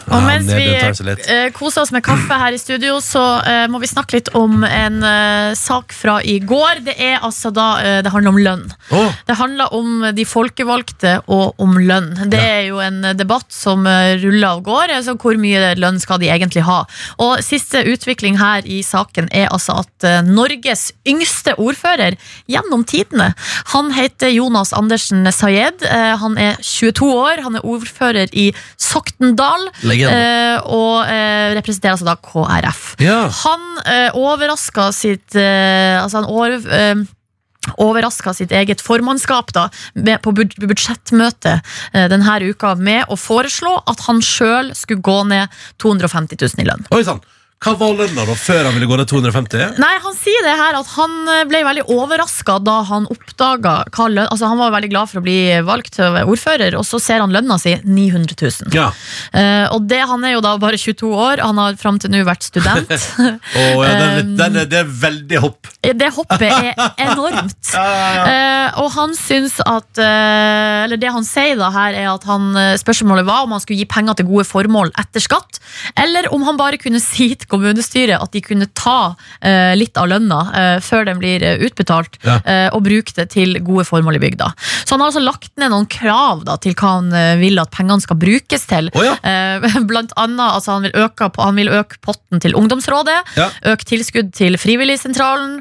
Og mens vi eh, koser oss med kaffe her i studio, så eh, må vi snakke litt om en eh, sak fra i går. Det er altså da eh, Det handler om lønn.
Oh.
Det handler om de folkevalgte og om lønn. Det er jo en debatt som eh, ruller av gårde. Altså hvor mye lønn skal de egentlig ha? Og siste utvikling her i saken er altså at Norges yngste ordfører gjennom tidene, han heter Jonas Andersen Sayed. Han er 22 år, han er ordfører i Sokndal.
Legende.
eh, Og eh, representerer altså da KrF.
Ja.
Han eh, overraska sitt eh, Altså han over, eh, overraska sitt eget formannskap da, med, på bud budsjettmøte eh, denne uka med å foreslå at han sjøl skulle gå ned 250 000 i lønn.
Oi sann! Hva var lønna da, før han ville gå ned 250?
Nei, Han sier det her at han eh, ble veldig overraska da han oppdaga hva lønn Altså Han var veldig glad for å bli valgt til ordfører, og så ser han lønna si 900 000.
Ja.
Uh, og det, han er jo da bare 22 år, han har fram til nå vært student. *laughs*
oh, ja, den, den, er- det er veldig hopp.
Det hoppet er *laughs* enormt. uh, og han syns at uh, Eller det han sier da her, er at han eh, spørsmålet var om han skulle gi penger til gode formål etter skatt, eller om han bare kunne si kommunestyret at de kunne ta eh, litt av lønna eh, før den blir eh, utbetalt,
Ja.
eh, og bruke det til gode formål i bygda. Så han har altså lagt ned noen krav da, til hva han eh, vil at pengene skal brukes til.
Oh, ja.
Eh, *laughs* Blant annet, altså han, vil øke, han vil øke potten til ungdomsrådet,
Ja.
øke tilskudd til Frivilligsentralen,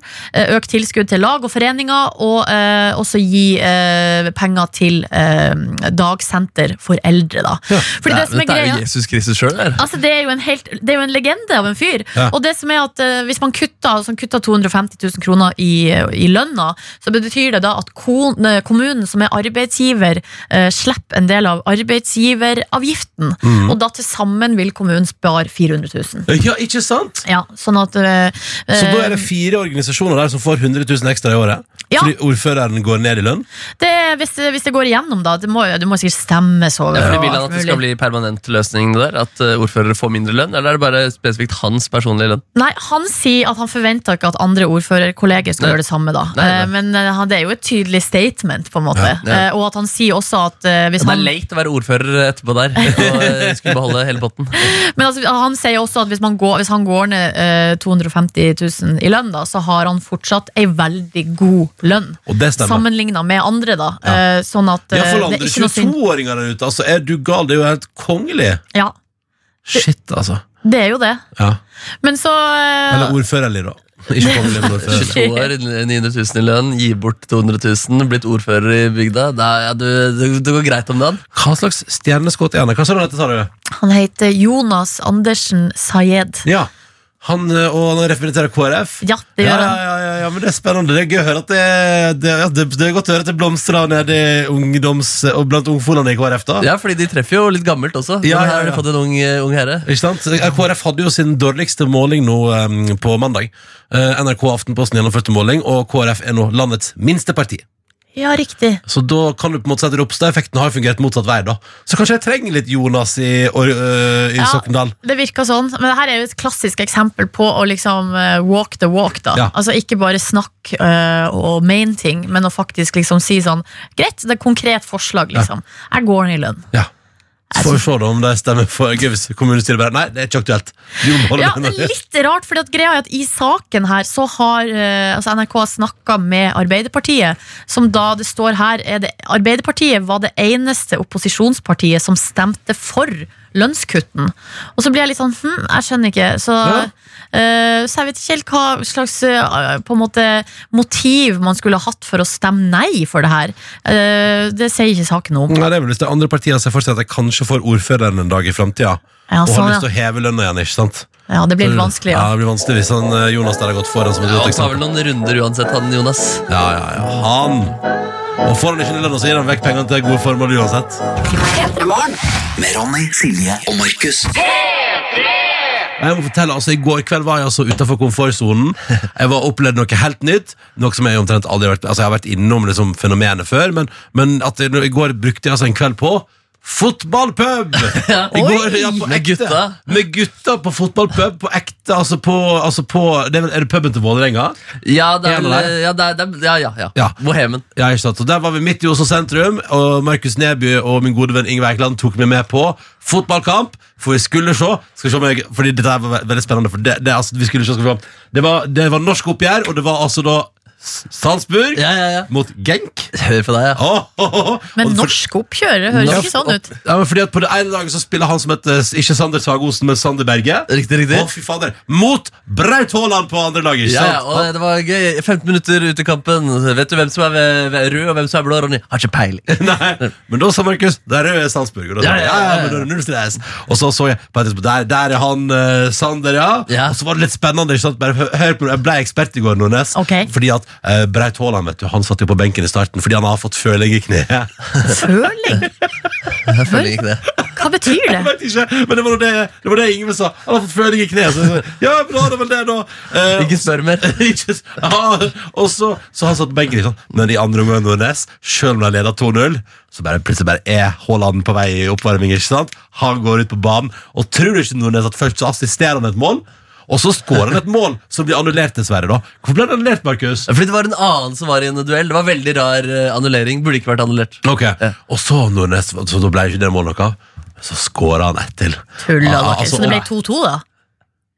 øke tilskudd til lag og foreninger, og eh, også gi eh, penger til eh, dagsenter for eldre. Da. Fordi det som er
det er
greia
Jesus Kristus sjøl.
Altså, det, er jo en helt, det er jo en legende av en fyr.
Ja.
Og det som er at eh, Hvis man kutter, altså, kutter 250 000 kroner i, i lønna, så betyr det da at kon, eh, kommunen som er arbeidsgiver, eh, slipper en del av arbeidsgiveravgiften.
Mm.
Og da til sammen vil kommunen spare 400 000.
Ja, ikke sant?
Ja, sånn at eh,
Så da er det fire organisasjoner der som får 100 000 ekstra i året?
Ja.
Fordi ordføreren går ned i lønn?
det, hvis, det, hvis det går igjennom, da Det må, det må sikkert stemmes over.
Ja, fordi Vil han at det skal bli permanent løsning? der? At eh, ordførere får mindre lønn? Eller er det bare spesifikt hans personlige lønn?
Nei, Han sier at han forventer ikke at andre ordførerkolleger skal
Nei.
gjøre det samme. da
Nei, nei.
Eh, Men eh, det er jo et tydelig statement, på en måte.
Ja,
ja.
Og at han sier også at hvis hvis
Det er
han
leit å være ordfører etterpå der *laughs* og skulle beholde hele potten.
Men altså, han sier også at hvis, man går, hvis han går ned eh, 250 000 i lønn, da, så har han fortsatt ei veldig god lønn.
Og det stemmer.
Sammenligna med andre, da. Eh, Sånn at
Ja, for
det er
andre
ikke noe
22-åringer der ute, altså, er du gal? Det er jo helt kongelig.
Ja,
Shit, altså.
det er jo det.
Ja.
Men så eh,
Eller ordførerlig, da. *laughs* Ikke kongelig, men ordførerlig.
22 år, 900 000 i lønn, gi bort 200 000, blitt ordfører i bygda. Da, ja, du, det, det går greit om dagen.
Hva slags stjerneskudd er han? Hva du sa du?
Han heter Jonas Andersen Sayed.
Ja. Han, eh, og han representerer KrF?
Ja, det gjør han.
ja, ja, ja, men Det er spennende. Det er gøy å høre at det, det, ja, det, det er godt å høre at det blomstrer nede ungdoms, og blant ungfolene i KrF. da
Ja, fordi de treffer jo litt gammelt også.
Ja,
her har de fått en ung, eh, ung herre.
Ikke sant? Eh, KrF hadde jo sin dårligste måling nå um, på mandag. Uh, NRK Aftenposten gjennomførte måling, og KrF er nå landets minste parti.
Ja, riktig.
Så da kan du på en måte si at Ropstad-effekten har fungert motsatt vei. da Så kanskje jeg trenger litt Jonas i, or, øh, i
Ja.
Sokndal.
Det virker sånn, men det her er jo et klassisk eksempel på å liksom walk the walk. da
Ja.
Altså Ikke bare snakk uh, og main ting, men å faktisk liksom si sånn Greit, det er et konkret forslag, liksom. Jeg går ned i lønn.
Ja. Så får vi se da om det stemmer for gøy hvis kommunestyret bare Nei, det er ikke aktuelt.
Ja, det er litt rart, for greia er at i saken her så har eh, altså NRK snakka med Arbeiderpartiet, som da det står her er det, Arbeiderpartiet var det eneste opposisjonspartiet som stemte for lønnskutten. Og så blir jeg litt sånn hm, jeg skjønner ikke. Så, uh, så jeg vet ikke helt hva slags uh, på en måte motiv man skulle hatt for å stemme nei for det her. Uh, det sier ikke saken noe om.
Nei, det er vel hvis det er andre partier ser for seg at jeg kanskje får ordføreren en dag i framtida.
Ja,
og har lyst til å heve lønna igjen, ikke sant?
ja, det blir litt vanskelig.
Ja,
Ja.
det blir vanskelig hvis han, Jonas der har gått foran som et
Ja,
godt
han tar vel noen runder uansett, han Jonas.
Ja, ja, ja. Han. Og får han ikke lønna, så gir han vekk pengene til gode formål uansett.
Med Ronny, Silje og Markus.
Jeg må fortelle, altså I går kveld var jeg altså utenfor komfortsonen. Jeg var opplevd noe helt nytt. Noe som Jeg omtrent aldri har vært Altså jeg har vært innom liksom fenomenet før, men, men at jeg, i går brukte jeg altså en kveld på Fotballpub! *laughs* I går, ja, på
Med gutta?
Med gutta på fotballpub. På ekte, altså på, altså på det er, det puben til Vålerenga?
Ja, det er, ja, det er, ja, ja, ja.
Ja.
Bohemen.
Ja, ikke sant? Og Der var vi midt i Oslo sentrum, og Markus Neby og min gode venn Ingve Eikeland tok meg med på fotballkamp. For vi skulle se. Skal se om jeg, fordi dette var veldig spennende. For det, det, altså, vi skulle se, skal vi se. Det, var, det var norsk oppgjør, og det var altså da Salzburg
Ja, ja, ja.
mot Genk.
Hør på deg, ja.
Oh, oh, oh.
Men norsk oppgjør, det høres ikke sånn ut.
Ja, men fordi at På det ene dagen så spiller han som heter ikke Sander Sagosen, men Sander Berge.
Riktig, riktig.
Å, fy fader. Mot Braut Haaland på andre laget.
Ja, ja,
sant?
og det var gøy. 15 minutter ut i kampen. Vet du hvem som er ved- ved rød, og hvem som er blå, Ronny? Har ikke peiling. *laughs*
Nei, men da sa Markus Det er Salzburg. Og da sa
Ja, ja,
ja,
ja,
ja,
ja.
men da er det null stress. Og så så jeg på et Der, der er han uh, Sander, ja.
Ja.
Og så var det litt spennende. Ikke sant? Bare hør, hør på, Jeg ble ekspert i går, Nordnes.
Okay.
Fordi at eh, Braut Haaland, vet du, han satt jo på benken i starten fordi han har fått føling i kneet. *laughs*
Føling?
Jeg føler ikke det.
Hva betyr det?
Jeg vet ikke, men det var det, det, var det Ingve sa. Han har fått føling i kneet. Så ja, bra, det var det, da. Eh,
Ikke spør mer. *laughs*
ikke, ja, og så, så han satt på benken sånn. Men i andre omgang Nordnes, selv om de leda 2-0, så bare, plutselig bare er Haaland på vei i oppvarming. ikke sant? Han går ut på banen, og tror du ikke Nordnes at først så assisterer han et mål, og så skårer han et mål som blir annullert, dessverre. da. Hvorfor ble det annullert, Markus?
Fordi det var en annen som var i en duell. Det var veldig rar eh, annullering. Burde ikke vært annullert.
Ok, Og så Nordnes, så da ble ikke det målet noe. Så skårer han ett til.
Tulla,
Ah, altså,
Så det ble 2-2, da?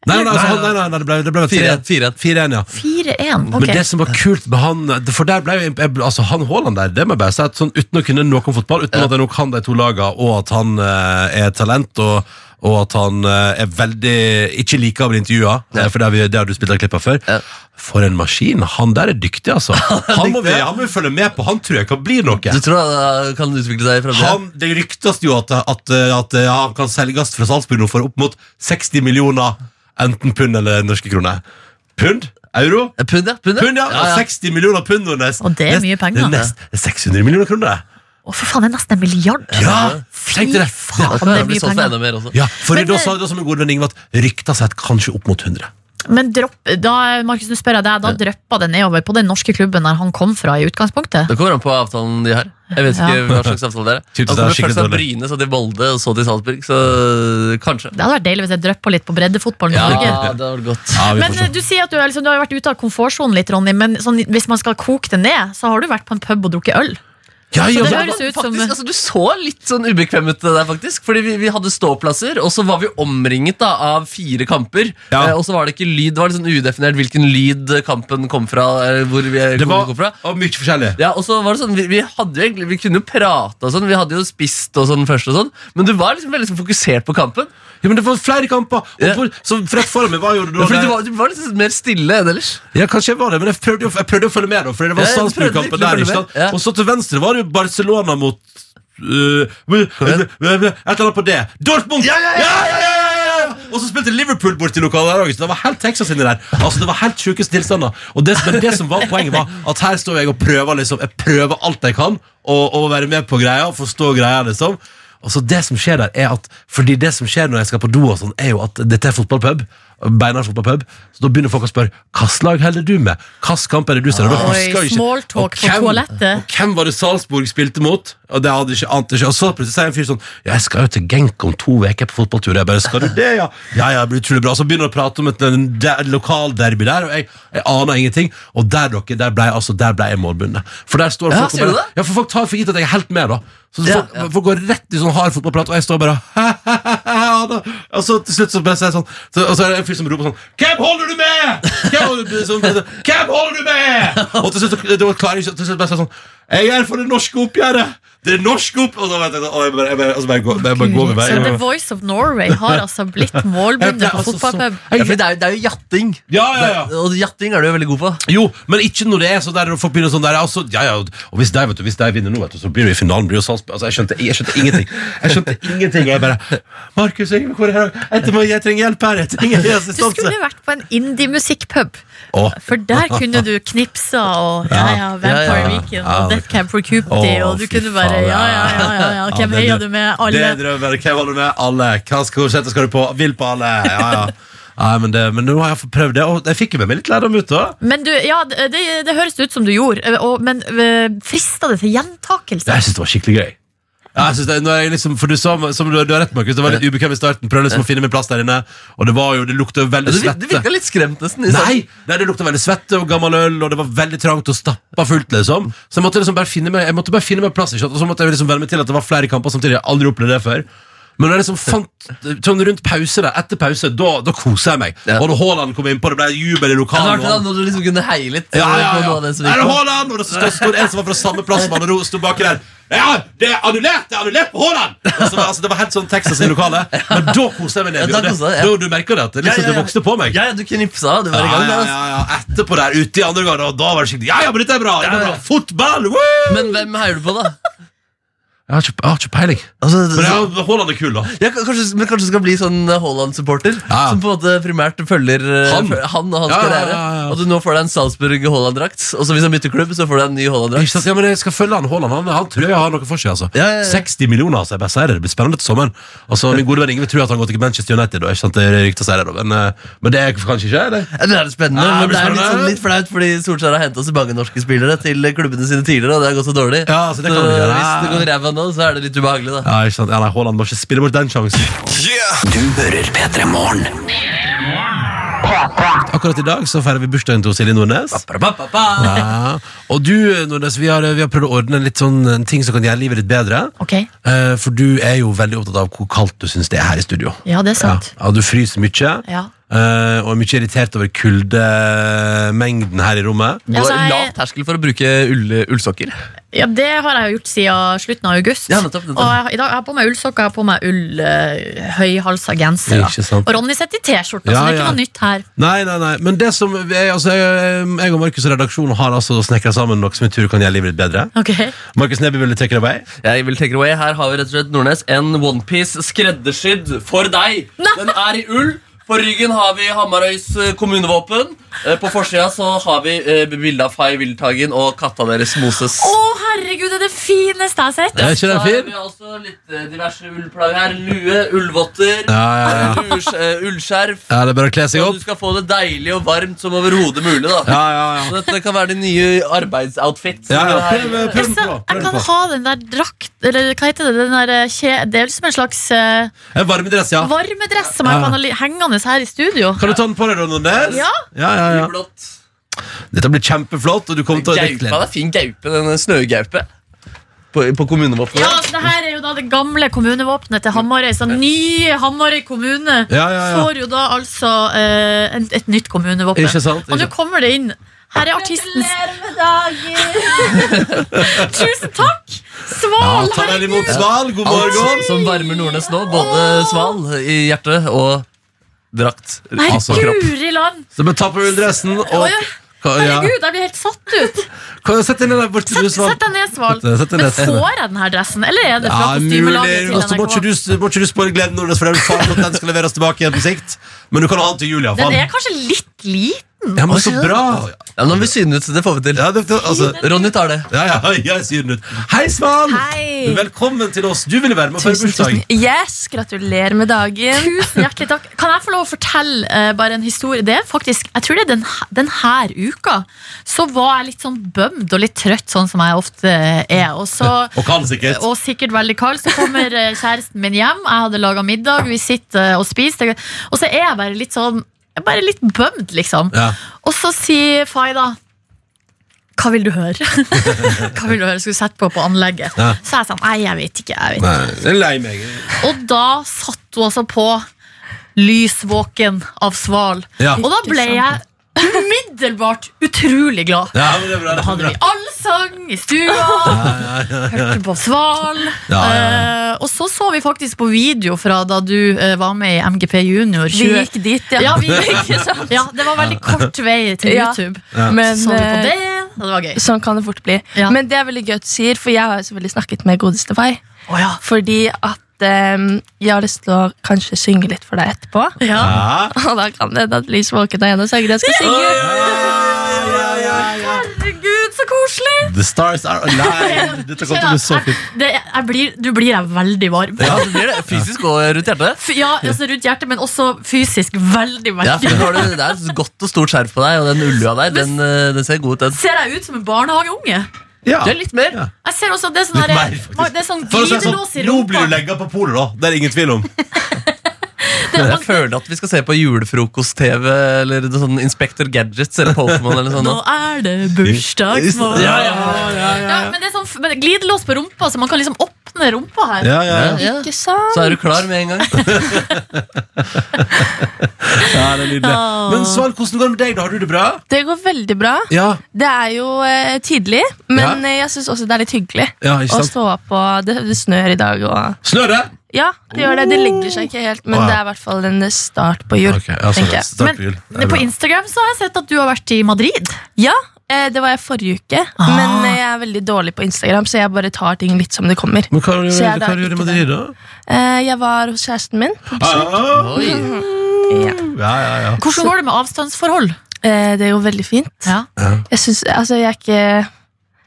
Nei, nei, altså, nei, nei, nei, det ble, det ble
4-1,
4-1. 4-1, ja.
4-1.
Men det som var kult med han For der ble jo altså Han Haaland der, det må jeg bare si at sånn, Uten å kunne noe om fotball Uten at jeg nå kan de to lagene, Og at han eh, er et talent Og, og at han eh, er veldig Ikke like å bli intervjua eh, For det har, vi, det har du spilt av klippa før
Ja.
For en maskin, han der er dyktig altså *laughs* Han må vi, han må vi følge med på Han tror jeg kan bli noe
Du tror han kan utvikle seg i fremtiden?
han, Det ryktes jo at, at, at ja, han kan selges fra Salzburg nå For opp mot 60 millioner Enten pund eller norske kroner Pund? Euro?
Eh, Pund, ja. Pund, ja.
Pund, ja. 60 millioner pund, Nordnes.
Og det er mye penger.
Det er nest, det er 600 millioner kroner.
Å, for faen, det er nesten en milliard!
Ja,
Fy faen,
Det
er mye penger.
Ja, for
Men,
da sa da som en god venn Ingve at rykta seg kanskje opp mot 100.
Men dropp, da, Markus, nå spør jeg deg, da dryppa det nedover på den norske klubben der han kom fra i utgangspunktet?
Det kommer an på avtalen de har. Jeg vet ikke
Ja.
hva slags avtale det er.
Typ det
Han
er
kommer først fra. Bryne, så til Molde, og så til Salzburg. Så kanskje.
Det hadde vært deilig hvis jeg dryppa litt på breddefotballen i
Ja,
Norge.
det var godt.
Ja,
Men
får se.
eh, du sier at du, liksom, du har vært ute av komfortsonen litt, Ronny. Men sånn, hvis man skal koke det ned, så har du vært på en pub og drukket øl.
Ja, ja,
det høres ut som-
faktisk, altså, Du så litt sånn ubekvem ut der, faktisk. Fordi vi, vi hadde ståplasser, og så var vi omringet da, av fire kamper.
Ja.
Eh, og så var det ikke lyd, det var litt sånn udefinert hvilken lyd kampen kom fra. hvor vi
det var
kom fra.
og mye forskjellig.
Ja, og så var det sånn, vi, vi, hadde jo egentlig, vi kunne jo prate og sånn, vi hadde jo spist og sånn først og sånn, men du var liksom veldig sånn fokusert på kampen.
Ja, men det var flere kamper. Og
Ja.
på, så rett foran meg var jo da
Ja, fordi du var, du var litt mer stille enn ellers.
Ja, kanskje jeg var det, men jeg prøvde, jeg prøvde å følge med, da. Fordi det var
Ja,
Salzburg-kampen der. ikke sant?
ja.
Og så til venstre var det jo Barcelona mot uh, Et eller annet på det. Dortmund! Ja, ja, ja! ja, ja, ja! Og så spilte Liverpool bort til lokalet der òg. Det var helt Texas inni der. Altså, det var helt sjukeste tilstander. Og det, men det som var poenget, var at her står jeg og prøver liksom Jeg prøver alt jeg kan å å være med på greia, forstå greia, liksom. Og så det som skjer der er at Fordi det som skjer når jeg skal på do, og sånn er jo at dette er fotballpub. Beinar fotballpub Så da begynner folk å spørre hvilket lag holder du med. Hvilken kamp er det du ser? Og da husker jeg ikke. Og hvem-. Og hvem var det Salzburg spilte mot? Og det hadde ikke ante ikke Og så plutselig sier en fyr sånn jeg skal jo til Genk om to uker på fotballtur. Jeg bare, skal du det, ja? Ja, ja, det blir utrolig bra. Så begynner han å prate om et lokalderby der, og jeg, jeg aner ingenting. Og der, dere, der ble, altså, der ble jeg målbundet. For der står folk
Ja, og
bare? Ja, for folk tar for gitt at jeg er helt med, da. Så
Ja,
folk,
ja.
folk går rett i sånn hard fotballprat, og jeg står bare. Og så til slutt så bare sier jeg sånn så, Og så er det en fyr som roper sånn Hvem holder du med?! Hvem holder du, sånn, Hvem holder du med?! *laughs* Og til slutt, så- det var klarer ikke Til slutt bare sånn Jeg er for det norske oppgjøret! Det norske opp... Og så vet jeg, og jeg bare, jeg bare, altså så bare, går- jeg bare går med
Så The
meg.
Voice of Norway har altså blitt målbundet på
altså,
fotballpub.
Ja, det er, jo- det er jo jatting.
Ja, ja, ja.
Det, og jatting er du jo veldig god på.
Jo, men ikke når det er sånn der folk begynner sånn der altså, ja, ja, Og hvis de, vet du, hvis de vinner nå, vet du, så blir det i finalen blir jo Salzburg altså, jeg, skjønte, jeg skjønte ingenting. Jeg skjønte ingenting. Jeg bare Markus, jeg, hvor er jeg? Jeg, trenger- jeg trenger hjelp her. Jeg trenger
Du
assistanse.
skulle vært på en indie-musikkpub.
Å.
For der kunne du knipsa og ja, ja, Vampire
Ja, ja.
Weekend
Ja,
og Death Camp for Cupidity,
Å,
og du
fy
kunne bare
faen,
Ja, ja, ja, ja, ja. Hvem
det-
heier du med?
Det
Alle.
er drømmen. Hvem holder du med? Alle. Hva skal sette skal du på? Vil på alle. Ja, ja. Nei, men, det, men nå har jeg fått prøvd det, og jeg fikk jo med meg litt lærdom ut. da
Men du, ja, det, det høres ut som du gjorde, og, men frista det til gjentakelse?
Jeg syns det var skikkelig gøy. Ja, jeg synes det, når jeg liksom, for du, sa, som du, du har rett, Markus, det var litt ubekvem i starten. Prøvde liksom å finne min plass der inne, og det var jo, det lukta jo veldig svette.
det virka litt skremt, nesten. i starten.
Nei, nei, det lukta veldig svette og gammel øl, og det var veldig trangt og stappa fullt. liksom Så jeg måtte liksom bare finne meg Jeg måtte bare finne meg plass. Ikke? sant? Og så måtte jeg liksom venne meg til at det var flere kamper samtidig. Jeg har aldri opplevd det før. Men jeg liksom fant sånn rundt pause der, etter pause, da, da koser jeg meg.
Ja.
Og da Haaland kom innpå, det ble jubel i
Ja, det
lokalet.
da, når du liksom kunne heie litt.
Ja, ja, ja.
det
Er det
på.
Haaland? Og stod, stod en som var fra samme plass som han og sto baki der. Ja, det er annullert! Det er annullert på Haaland! Altså, altså, det var helt sånn Texas i lokalet. Men da koste jeg meg ned.
Ja, da ja.
da du merker det at det, liksom, det vokste på meg.
Ja, ja, du knipsa, du var i
Ja,
gang.
ja,
altså.
ja, ja. Etterpå der, ute i andre gang, og da var det skikkelig Ja, ja, men dette er bra! Det er
Ja,
bra.
ja.
Fotball! Woo!
Men hvem heier du på, da?
Jeg har ikke, jeg har ikke peiling.
Altså,
Men ja, Haaland er kul, da.
Ja, kanskje, men kanskje skal bli sånn eh, Haaland-supporter?
Ja.
Som på en måte primært følger eh,
Han.
han og hans
Ja,
karriere. Og du nå får deg en Salzburg Haaland-drakt. Og så hvis han bytter klubb, så får du en ny Haaland-drakt.
Ja, men jeg skal følge han Haaland. Han, han tror jeg har noe for seg. altså
Ja, ja, ja.
60 millioner, altså, jeg sier det. Det blir spennende til sommeren. Altså, Min gode venn Ingve tror at han går til Manchester United. Da, ikke sant? Det er det, da. Men, eh, men det er kanskje ikke det?
Ja, Det er spennende,
Ja, det
men det er litt, sånn, litt flaut, fordi Solskjær har henta så mange norske spillere til klubbene sine tidligere, og det har gått så dårlig.
Ja, altså, det kan vi
nå, så er det litt ubehagelig, da.
Ja, ikke sant? Ja, nei, Haaland må ikke spille bort den sjansen.
Du hører P3 Morgen.
Akkurat i dag så feirer vi bursdagen til Silje Nordnes. Ja. Og du, Nordnes, vi har, vi har prøvd å ordne litt sånn en ting som kan gjøre livet ditt bedre.
Ok,
Eh, For du er jo veldig opptatt av hvor kaldt du syns det er her i studio.
ja det er sant.
Ja, du fryser mye,
Ja.
Eh, og er mye irritert over kuldemengden her i rommet.
Ja, altså, jeg-
lav terskel for å bruke ull, ullsokker.
Ja, det har jeg jo gjort siden slutten av august.
Ja, nettopp, nettopp.
Og jeg, i dag, jeg har på meg ullsokker, jeg har på meg ull, uh, høyhalsa genser. Og Ronny sitter i T-skjorte,
Ja,
så det er
ja.
ikke noe nytt her.
Nei, nei, nei, men det som er, altså, jeg, jeg og Markus og redaksjonen har altså snekra sammen noe som i tur kan gjøre livet litt bedre.
Okay.
Markus Neby, vil du take it away?
Jeg vil take it away. Her har vi rett og slett Nordnes en onepiece skreddersydd for deg. Den er i ull. På ryggen har vi Hamarøys eh, kommunevåpen. Eh, På forsida så har vi eh, bilde av Fay Wildtagen og katta deres Moses.
Å, herregud, det er det fineste jeg har sett!
Er ikke
Så
den
har
fin?
vi også litt eh, diverse ullplagg her. Lue, ullvotter,
Ja, ja, ja.
ullskjerf.
Ja, det er bare å kle seg
Så
opp.
du skal få det deilig og varmt som overhodet mulig. da
Ja, ja, ja.
Så Dette kan være din nye arbeidsoutfit.
ja, ja. Prøv, Prøv, prøv på. Prøv
jeg kan
på.
ha den der drakt Eller hva heter det? Den der kje, det er vel som en slags uh,
En varmedress, ja.
varmedress som jeg
Ja.
kan ha hengende her i studio.
Kan du ta den på deg, Nordnes?
Ja.
Ja, ja, ja.
Blått.
Dette blir kjempeflott, og du kommer til å
det er fin gaupe, den snøgaupe. På, på kommunevåpenet.
Ja, altså, det her er jo da det gamle kommunevåpenet til Hamarøy. Så nye Hamarøy kommune
Ja, ja, ja.
får jo da altså eh, et, et nytt kommunevåpen.
Ikke sant?
Og nå kommer det inn. Her er artistens *laughs* Tusen takk!
Ja,
Sval,
imot
herregud!
Sval. God morgen.
Alt som varmer Nordnes nå, både sval i hjertet og drakt.
Nei,
Altså,
guri land!
Så bare ta på ulldressen og.
Herregud, jeg blir helt satt ut.
Kan jeg Sett deg ned der borte, du, Sval.
sett deg ned, Sval. Men får jeg den her dressen, eller er det fra
Ja,
kostymelaget til
må ikke
NRK?
du, må ikke du gleden, Nordnes, for det er jo faren at den skal leveres tilbake igjen på sikt. Men du kan ha den til jul,
Den
iallfall.
er kanskje litt liten.
Ja, men så bra.
Ja, nå har vi syne ut, det får vi til.
Ja, det, det, altså,
Ronny tar det.
ja, ja, *laughs* jeg sier ut. Hei, Svan!
Hei.
Velkommen til oss. Du ville være med og feire bursdag.
Yes, gratulerer med dagen.
Tusen hjertelig takk. Kan jeg få lov å fortelle uh, bare en historie? Det er faktisk, Jeg tror det er den, den her uka. Så var jeg litt sånn bømd og litt trøtt, sånn som jeg ofte er. Og, så, *laughs*
Og kald, sikkert.
og sikkert veldig kald. Så kommer eh, kjæresten min hjem. Jeg hadde laga middag, vi sitter eh, og spiser. Og så er jeg bare litt sånn jeg er bare litt bømd, liksom.
Ja.
Og så sier Fay da Hva vil du høre? *laughs* Hva vil du høre? Skulle sette på på anlegget.
Ja.
Så jeg sa nei, jeg vet ikke. jeg vet ikke
Nei, lei meg.
og da satt hun altså på Lysvåken av Sval.
Ja.
Og da ble jeg umiddelbart utrolig glad.
Ja, men det er bra.
Da
Det er
hadde
bra.
vi allsang i stua, hørte på Sval.
Ja, ja,
Eh, og så så vi faktisk på video fra da du eh, var med i MGP Junior.
Vi
20.
gikk dit, ja.
Ja, vi
Ikke sant? *laughs*
ja, det var veldig kort vei til
Ja.
YouTube.
Men,
Så vi på
eh,
det, og det var gøy.
Sånn kan det fort bli.
Ja.
Men det er veldig gøy at du sier, for jeg har jo selvfølgelig snakket med godeste Fay.
Å ja.
Fordi at eh, jeg har lyst til å kanskje synge litt for deg etterpå.
Ja.
Ja.
Og da kan det hende at Lys Våken er en av sangene jeg skal synge.
Herregud, så koselig!
The stars are alive. Dette kommer til å bli så fint.
Det, jeg blir, du blir veldig varm.
Ja, *laughs* du blir det. Fysisk og rundt hjertet.
F- Ja, altså rundt hjertet, men også fysisk veldig,
Ja,
veldig
ja, har du, det er et godt og stort skjerf på deg, og den ullua der, den, eh, den ser god ut. Den.
Ser jeg ut som en barnehageunge?
Ja.
Det er litt mer.
Ja.
Jeg ser også, at Det er sånn, her,
mer,
det er sånn glidelås i
rumpa. nå blir du legga på polet, da. Det er det ingen tvil om. *laughs* *laughs*
Jeg føler at vi skal se på julefrokost-TV eller sånn Inspector Gadgets eller Pokémon eller sånn.
Nå er det bursdagsmorgen.
Ja,
Ja, ja, men det er sånn men glidelås på rumpa, så man kan liksom åpne rumpa her.
Ja, ja, ja.
Ja.
Ikke sant?
Så er du klar med en gang. *laughs*
ja det er nydelig. Men Sval, hvordan går det med deg? da? Har du det bra?
Det går veldig bra.
Ja.
Det er jo eh, tidlig, men
Ja.
jeg syns også det er litt hyggelig.
Ja,
Å stå opp, og det, det snør i dag. Og,
Snør det?
Ja, det gjør det. Det legger seg ikke helt, men
Å, ja.
det er i hvert fall en start på jul.
Ok,
tenker jeg.
start på jul. Det er
Men på
bra.
Instagram så har jeg sett at du har vært i Madrid.
Ja, Eh, det var jeg forrige uke,
Ah.
men eh, jeg er veldig dårlig på Instagram, så jeg bare tar ting litt som det kommer.
Men hva
Så jeg
hva
da
gjør du i
ikke
Madrid, da?
Eh, jeg var hos kjæresten min. på besøk.
Ah,
Oi.
Ja.
ja, ja, ja.
Hvordan går det med avstandsforhold?
Eh, det er jo veldig fint.
Ja.
Jeg synes, altså, jeg er ikke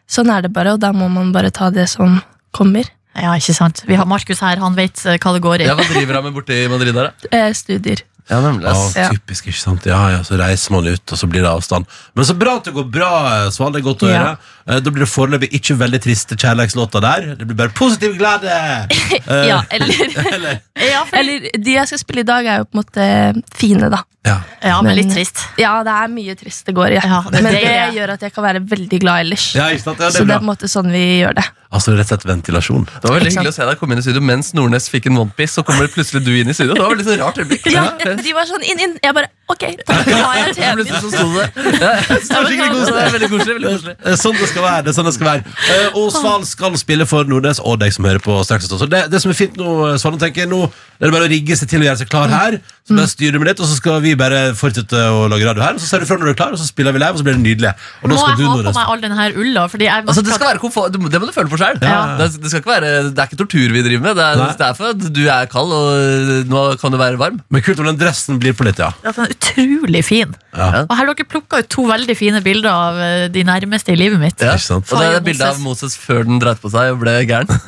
Sånn er det bare, og da må man bare ta det som kommer.
Ja, ikke sant. Vi har Markus her, han vet eh, hva det går i.
Ja, Hva driver han med borte i Madrid? der, da?
Eh, studier.
Ja, nemlig.
Ja, typisk, ikke sant? Ja, ja, så reiser man ut, og så blir det avstand. Men så bra at det går bra, Svan. Det er godt å
Ja.
høre. Eh, Da blir det foreløpig ikke veldig triste kjærlighetslåter der. Det blir bare positiv glede! *laughs* Eh,
Ja, eller, *laughs*
eller
Ja, for,
eller de jeg skal spille i dag, er jo på en måte fine, da.
Ja.
ja, men
Men-
litt trist.
Ja, det er mye trist det går i.
Ja, det
men det
deilig.
gjør at jeg kan være veldig glad ellers.
ja, ikke sant? Ja, det
så
er
det er
bra.
på en måte sånn vi gjør det.
Altså rett og slett ventilasjon.
Det var veldig hyggelig å se deg komme inn i studio mens Nordnes fikk en onepiece, så kommer plutselig du inn i studio. Det var veldig så rart øyeblikk.
Ja, de var sånn inn, inn. Jeg bare ok, da tar jeg TV-en min.
Så sto det *laughs* ja,
skikkelig koselig.
Det er veldig koselig. veldig koselig
er Sånn det skal være. det er sånn det skal være Eh, Og Sval skal spille for Nordnes og deg som hører på straks. Så det, det som er fint nå, Sval, tenker jeg nå er det bare å rigge seg til og gjøre seg klar her. Så bare styrer du med litt, og så skal vi bare fortsette å lage radio her. Og så ser du fra når du er klar, og så spiller vi live, og så blir det nydelig. Og
Må
nå skal
jeg
du,
ha på
Nordnes
meg all den her ulla? Fordi jeg
Altså, det, skal være komfort, det må du føle for selv
Ja.
det, det, skal ikke være, det er ikke tortur vi driver med. Det er,
Nei.
det er for at du er kald, og nå kan du være varm.
Men kult om den dressen blir på litt, ja.
Ja, den er utrolig fin.
Ja.
Og her har dere plukka ut to veldig fine bilder av eh, de nærmeste i livet mitt.
Ja. Og det er bildet av Moses før den dreit på seg og ble gæren. *laughs*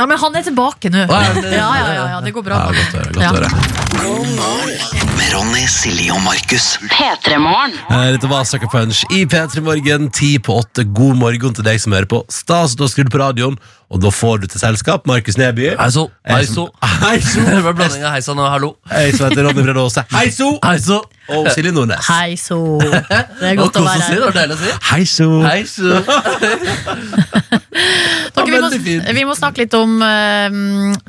Ja, men han er tilbake nå. Ja, ja, ja, ja, det går bra.
Ja, godt å høre. Godt å høre.
Med Ronny, Silje og Markus.
P3morgen.
Dette var Sucker Punch i P3 Morgen, ti på åtte. God morgen til deg som hører på. Stas at du har skrudd på radioen, og da får du til selskap Markus Neby.
Heiso, heiso. *laughs*
Heiso.
Det var blanding av heisan og hallo.
Jeg som heter Ronny Brede Aase. Heiso!
Heiso.
Og Silje Nordnes.
Heiso. Det er godt å være
si, det
her.
var å si.
Heiso!
Heiso. *laughs*
Dere, vi, må, vi må snakke litt om eh,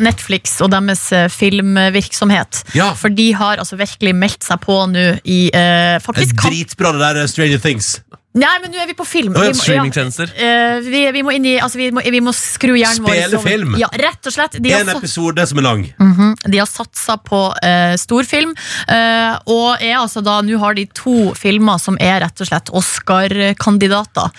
Netflix og deres eh, filmvirksomhet.
Ja.
For de har altså virkelig meldt seg på nå i eh,
Det er
faktisk
dritbra det der eh, Stranger Things.
Nei, men nå er vi på film. Vi må-
Streamingtjenester.
Ja, vi, vi må inn i Altså, vi må, vi må skru hjernen vår
Spille film.
Ja, rett og slett. De
En episode som er lang.
Mhm. de har satsa på uh, storfilm, Uh, og er altså da Nå har de to filmer som er rett og slett Oscar-kandidater.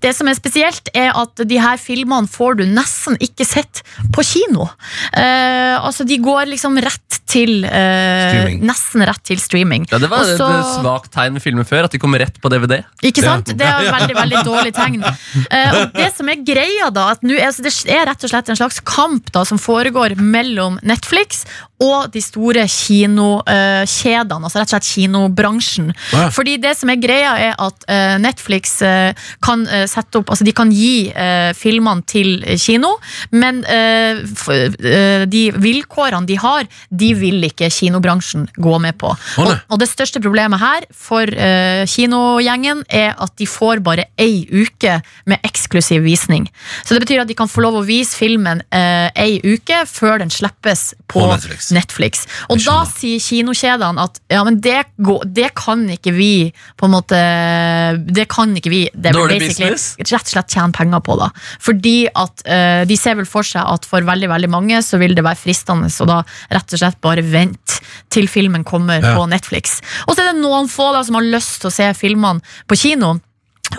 Det som er spesielt, er at de her filmene får du nesten ikke sett på kino. Uh, altså, de går liksom rett til eh, Nesten rett til streaming.
Ja, det var
Også,
et svakt tegn med filmer før, at de kommer rett på DVD.
Ikke sant?
Ja.
Det er *laughs* et veldig veldig dårlig tegn. Eh, og det som er greia da at nå er, Det er rett og slett en slags kamp da som foregår mellom Netflix og de store kinokjedene. altså rett og slett kinobransjen.
Ja.
Fordi det som er greia, er at eh, Netflix eh, kan eh, sette opp Altså de kan gi eh, filmene til eh, kino, men eh, eh, de vilkårene de har, de vil ikke kinobransjen gå med på. Og, og det største problemet her for eh, kinogjengen er at de får bare ei uke med eksklusiv visning. Så det betyr at de kan få lov å vise filmen eh, ei uke før den slippes på,
På Netflix.
Netflix. Og da sier kinokjedene at ja, men det, går, det kan ikke vi på en måte Det kan ikke vi det
Dårlig business?
rett og slett tjene penger på. da Fordi at eh, de ser vel for seg at for veldig veldig mange så vil det være fristende å da rett og slett bare vente til filmen kommer
Ja.
på Netflix. Og så er det noen få da som har lyst til å se filmene på kino.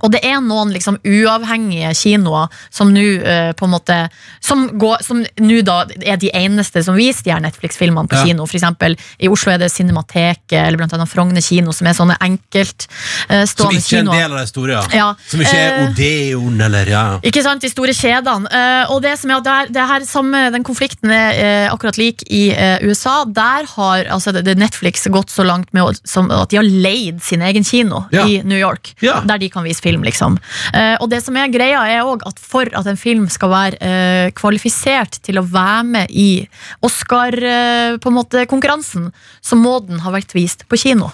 Og det er noen liksom uavhengige kinoer som nå uh, på en måte Som, går- som nå da er de eneste som viser de her Netflix-filmene på
Ja.
kino. For eksempel i Oslo er det Cinemateket eller blant annet Frogner kino, som er sånne
Som
enkeltstående
ikke er en del av historien, store, ja.
Ja.
Som ikke er
uh,
Odeon eller ja.
ikke sant, de store kjedene. Uh, og det som er at det er, det her samme, Den konflikten er akkurat lik i USA. Der har altså, det, Netflix gått så langt med som, at de har leid sin egen kino
Ja.
i New York. Der de kan vise film, liksom. Eh, og det som er greia, er òg at for at en film skal være eh, kvalifisert til å være med i Oscar-konkurransen, så må den ha vært vist på kino.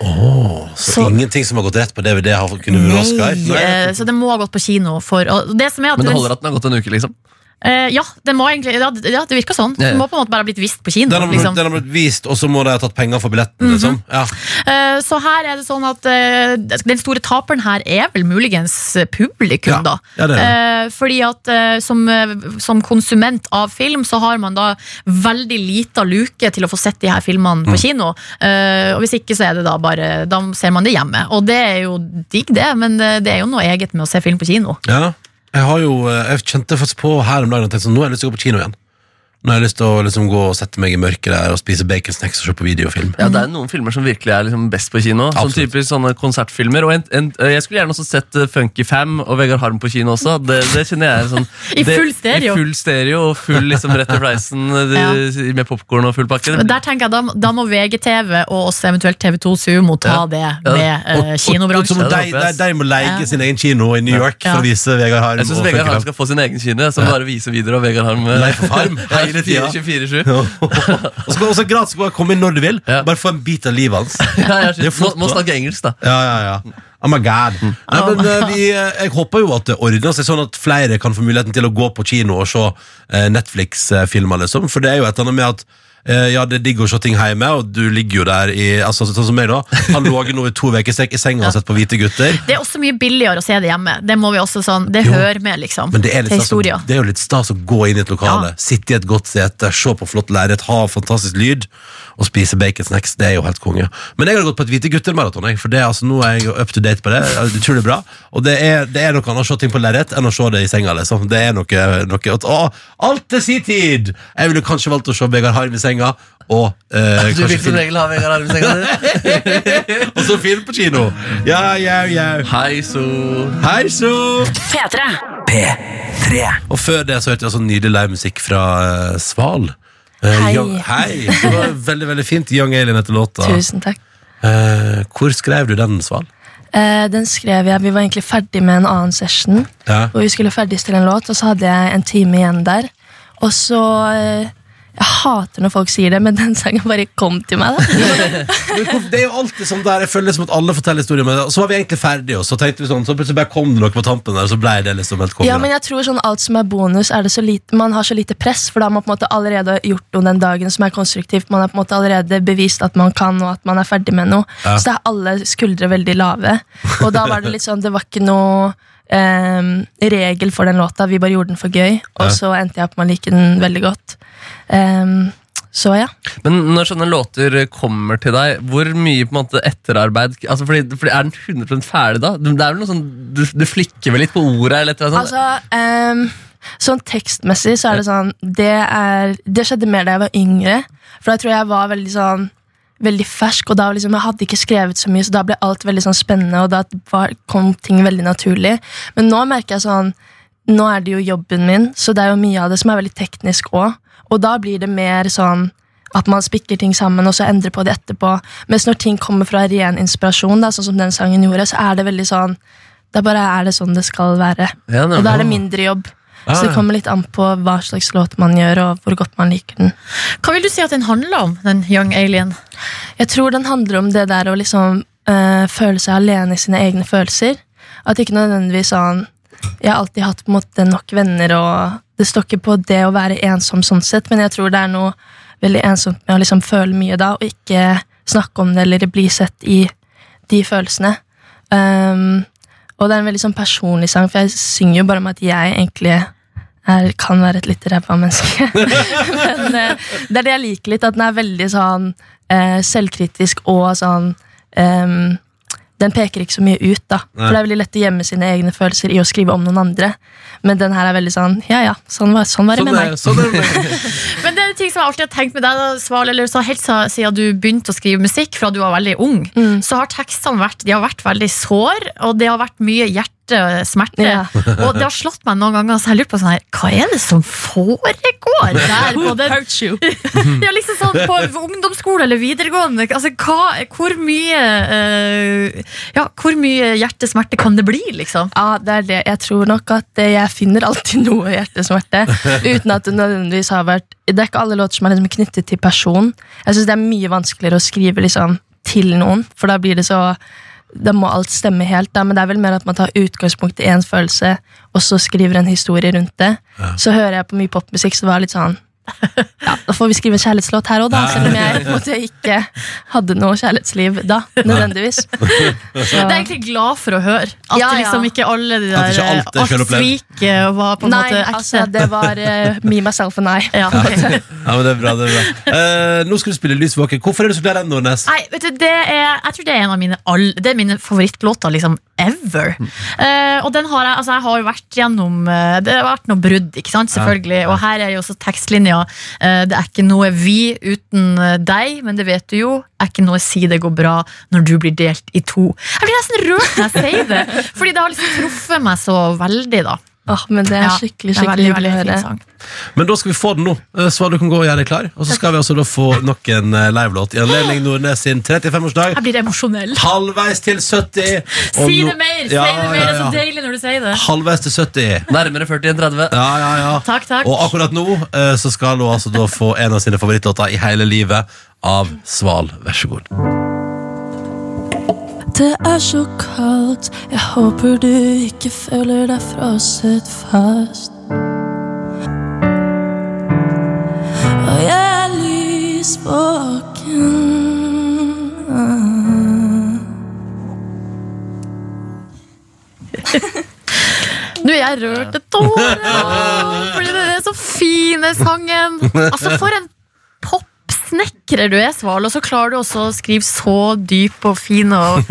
Så,
Så-
ingenting som har gått rett på DVD, har kunnet vinne Oscar?
Eh, så det må ha gått på kino. For, og det som er at
Men det holder at den har gått en uke, liksom.
Eh, ja, det må egentlig Ja, det, ja, det virker sånn.
Ja, ja.
Det må på en måte bare ha blitt vist på kino.
Den har, blitt-
liksom.
den har blitt vist, og så må de ha tatt penger for billetten.
Mhm.
liksom. ja.
Eh, Så her er det sånn at eh, den store taperen her er vel muligens publikum,
Ja.
da.
Ja, det er.
Eh, Fordi at eh, som, eh, som konsument av film, så har man da veldig lita luke til å få sett de her filmene
Mm.
på kino. Eh, Og hvis ikke, så er det da bare Da ser man det hjemme. Og det er jo digg, det, men eh, det er jo noe eget med å se film på kino.
Ja, jeg har jo eh, Jeg kjente faktisk på her om dagen og tenkte sånn, nå har jeg lyst til å gå på kino igjen. Nå har jeg lyst til å liksom gå og sette meg i mørket der og spise baconsnacks og se på videofilm.
Ja, Det er noen filmer som virkelig er liksom best på kino. Sånn
Absolutt.
typisk sånne konsertfilmer og en, en, Jeg skulle gjerne også sett eh, Funky Fam og Vegard Harm på kino også. Det, det kjenner jeg sånn *laughs*
I
det-
full stereo.
I full stereo og full liksom rett i fleisen *laughs* ja. med popkorn og full pakke.
Der tenker jeg Da, da må VGTV og også eventuelt TV2 Sumo ta
Ja.
det
Ja.
med eh,
Og- og- og
kinobransjen.
Ja,
de, de, de må leie
Ja.
sin egen kino i New York
Ja.
for å vise Vegard Harm.
Jeg syns Vegard Harm skal få sin egen kino, som bare viser videre av Vegard Harm.
Leif og Harm,
Ja,
tida.
24-7. *laughs*
og så kan også gratis bare komme inn når du vil.
Ja.
Bare få en bit av livet hans. *laughs*
Ja,
Det er flott,
må, må snakke engelsk, da.
Ja, ja, ja. Oh my god. Nei, men, eh, vi, eh, jeg håper jo at det ordner seg sånn at flere kan få muligheten til å gå på kino og se eh, Netflix-filmer, liksom. For det er jo et eller annet med at eh, ja, det er digg å se ting hjemme, og du ligger jo der i altså, Sånn som meg, da. Han lå nå i to uker i senga og sett på Hvite gutter.
Det er også mye billigere å se det hjemme. Det må vi også sånn, det
Jo.
hører med, liksom.
Men det er, litt
til
stas, det er jo litt stas å gå inn i et lokale,
Ja.
sitte i et godt sete, se på flott lerret, ha fantastisk lyd og spise bacon snacks. Det er jo helt konge. Men jeg har gått på et Hvite gutter-maraton, for det, er altså, nå er jeg up to date på det. Det er Utrolig bra. Og det er, det er noe annet å se ting på lerret enn å se det i senga. Liksom. Det er noe, noe at, å, Alt til sin tid! Jeg ville kanskje valgt å se Vegard Harm i senga, og eh,
Du vil som regel ha Vegard Harm i senga *laughs*
og så film på kino. Ja, ja, ja.
Hei, så
Hei, så!
P3.
Og før det så hørte jeg sånn nydelig livemusikk fra eh, Sval. Eh,
Hei.
Young, hei. Det var veldig veldig fint. Young Alien heter låta.
Tusen takk.
Eh, hvor skrev du den, Sval?
Eh, den skrev jeg, Vi var egentlig ferdig med en annen session.
Ja.
Hvor vi skulle ferdigstille en låt, og så hadde jeg en time igjen der. Og så eh, Jeg hater når folk sier det, men den sangen bare kom til meg. *laughs*
det er jo alltid sånn der Jeg føler som at alle forteller historier med det. Og så var vi egentlig ferdige, og så tenkte vi sånn Så plutselig bare kom det noe på tampen der, så ble det liksom helt konge.
Ja, men jeg tror sånn alt som er bonus, er det så lite, man har så lite press, for da har man på en måte allerede gjort noe den dagen som er konstruktivt. Man har på en måte allerede bevist at man kan, og at man er ferdig med noe.
Ja.
Så da er alle skuldre veldig lave. Og da var det litt sånn, det var ikke noe ehm, regel for den låta, vi bare gjorde den for gøy, og
Ja.
så endte jeg opp med å like den veldig godt. Ehm, så ja.
Men når sånne låter kommer til deg, hvor mye på en måte etterarbeid altså fordi, fordi Er den 100 ferdig da? Det er vel noe sånn, Du, du flikker vel litt på ordet? Eller et eller annet?
Altså, ehm, sånn tekstmessig så er det sånn det, er, det skjedde mer da jeg var yngre. For da tror jeg jeg var veldig sånn Veldig fersk, og da liksom, jeg hadde ikke skrevet så mye, så da ble alt veldig sånn spennende, og da var, kom ting veldig naturlig. Men nå merker jeg sånn Nå er det jo jobben min, så det er jo mye av det som er veldig teknisk òg. Og da blir det mer sånn at man spikker ting sammen og så endrer på det etterpå. Mens når ting kommer fra ren inspirasjon, da, sånn som den sangen gjorde, så er det veldig sånn Da bare er det sånn det skal være.
Ja,
Og da er det mindre jobb.
Ah,
Så det kommer litt an på hva slags låt man gjør, og hvor godt man liker den.
Hva vil du si at den handler om, den Young Alien?
Jeg tror den handler om det der å liksom øh, føle seg alene i sine egne følelser. At ikke nødvendigvis sånn Jeg har alltid hatt på en måte nok venner, og det står ikke på det å være ensom sånn sett, men jeg tror det er noe veldig ensomt med å liksom føle mye da, og ikke snakke om det eller bli sett i de følelsene. Um, og det er en veldig sånn personlig sang, for jeg synger jo bare om at jeg egentlig er, kan være et litt ræva menneske. *laughs* Men eh, det er det jeg liker litt, at den er veldig sånn eh, selvkritisk og sånn ehm, Den peker ikke så mye ut, da. For det er veldig lett å gjemme sine egne følelser i å skrive om noen andre. Men den her er veldig sånn Ja, ja, sånn var, sånn var det
Sånn
med meg.
sånn det. *laughs*
Men det er en ting som jeg alltid har tenkt med deg, da, Sval, eller så helt siden du begynte å skrive musikk fra du var veldig ung,
Mm.
så har tekstene vært, de har vært veldig sår, og det har vært mye hjerte, smerte.
Ja. *laughs*
Og det har slått meg noen ganger, så jeg har lurt på sånn her, hva er det som foregår der? På den, *laughs* ja, liksom sånn på ungdomsskole eller videregående. Altså, hva, hvor mye uh, Ja, hvor mye hjertesmerte kan det bli, liksom?
Ja, det er det. Jeg tror nok at eh, jeg finner alltid *laughs* noe hjertesmerte. Uten at det nødvendigvis har vært Det er ikke alle låter som er liksom knyttet til person. Jeg synes det er mye vanskeligere å skrive liksom til noen, for da blir det så da må alt stemme helt. Da, men det er vel mer at man tar utgangspunkt i ens følelse, og så skriver en historie rundt det. Så hører jeg på mye popmusikk, så det var litt sånn ja, Da får vi skrive en kjærlighetslåt her òg. Selv om jeg måte ikke hadde noe kjærlighetsliv da, nødvendigvis. *laughs* Så,
Det er jeg egentlig glad for å høre. At
Ja, ja.
liksom ikke alle de der
alt er
Alt sviket var på en
Nei,
måte ekte.
altså, det var uh, me, myself and I.
ja. *laughs*
Ja, men det er bra, det er bra. Uh, nå skal du spille Lysvåken. Hvorfor er du så glad i den, Nordnes?
Nei, vet du, det er, jeg tror det er en av mine, all, det er mine favorittlåter liksom, ever. Eh, og den har jeg, altså jeg har jo vært gjennom eh, Det har vært noe brudd, ikke sant, selvfølgelig. Og her er jo også tekstlinja. Uh, det er ikke noe vi uten deg, men det vet du jo. Er ikke noe si det går bra når du blir delt i to. Jeg blir nesten rørt når jeg sier det, fordi det har liksom truffet meg så veldig, da.
Åh, men det er
Ja,
skikkelig skikkelig hyggelig å høre.
Men da skal vi få den nå. Eh, Så du kan gå og gjøre deg klar. Og så skal vi altså da få nok en eh, livelåt i anledning Nordnes sin 35-årsdag.
Jeg blir emosjonell.
Halvveis til 70. og
Si det mer! Si det mer, Det er så deilig når du sier det.
Halvveis til 70.
Nærmere 40 enn 30.
Ja, ja, ja.
Takk, takk.
Og akkurat nå eh, så skal hun altså da få en av sine favorittlåter i hele livet av Sval. Vær så god.
Det er så kaldt, jeg håper du ikke føler deg frosset fast. Og jeg er lysvåken. *laughs*
Nå er jeg rørt til tårer Fordi det er så fine sangen Altså for en popsnekrer du er Sval Og så klarer du også å skrive så dyp og fin Og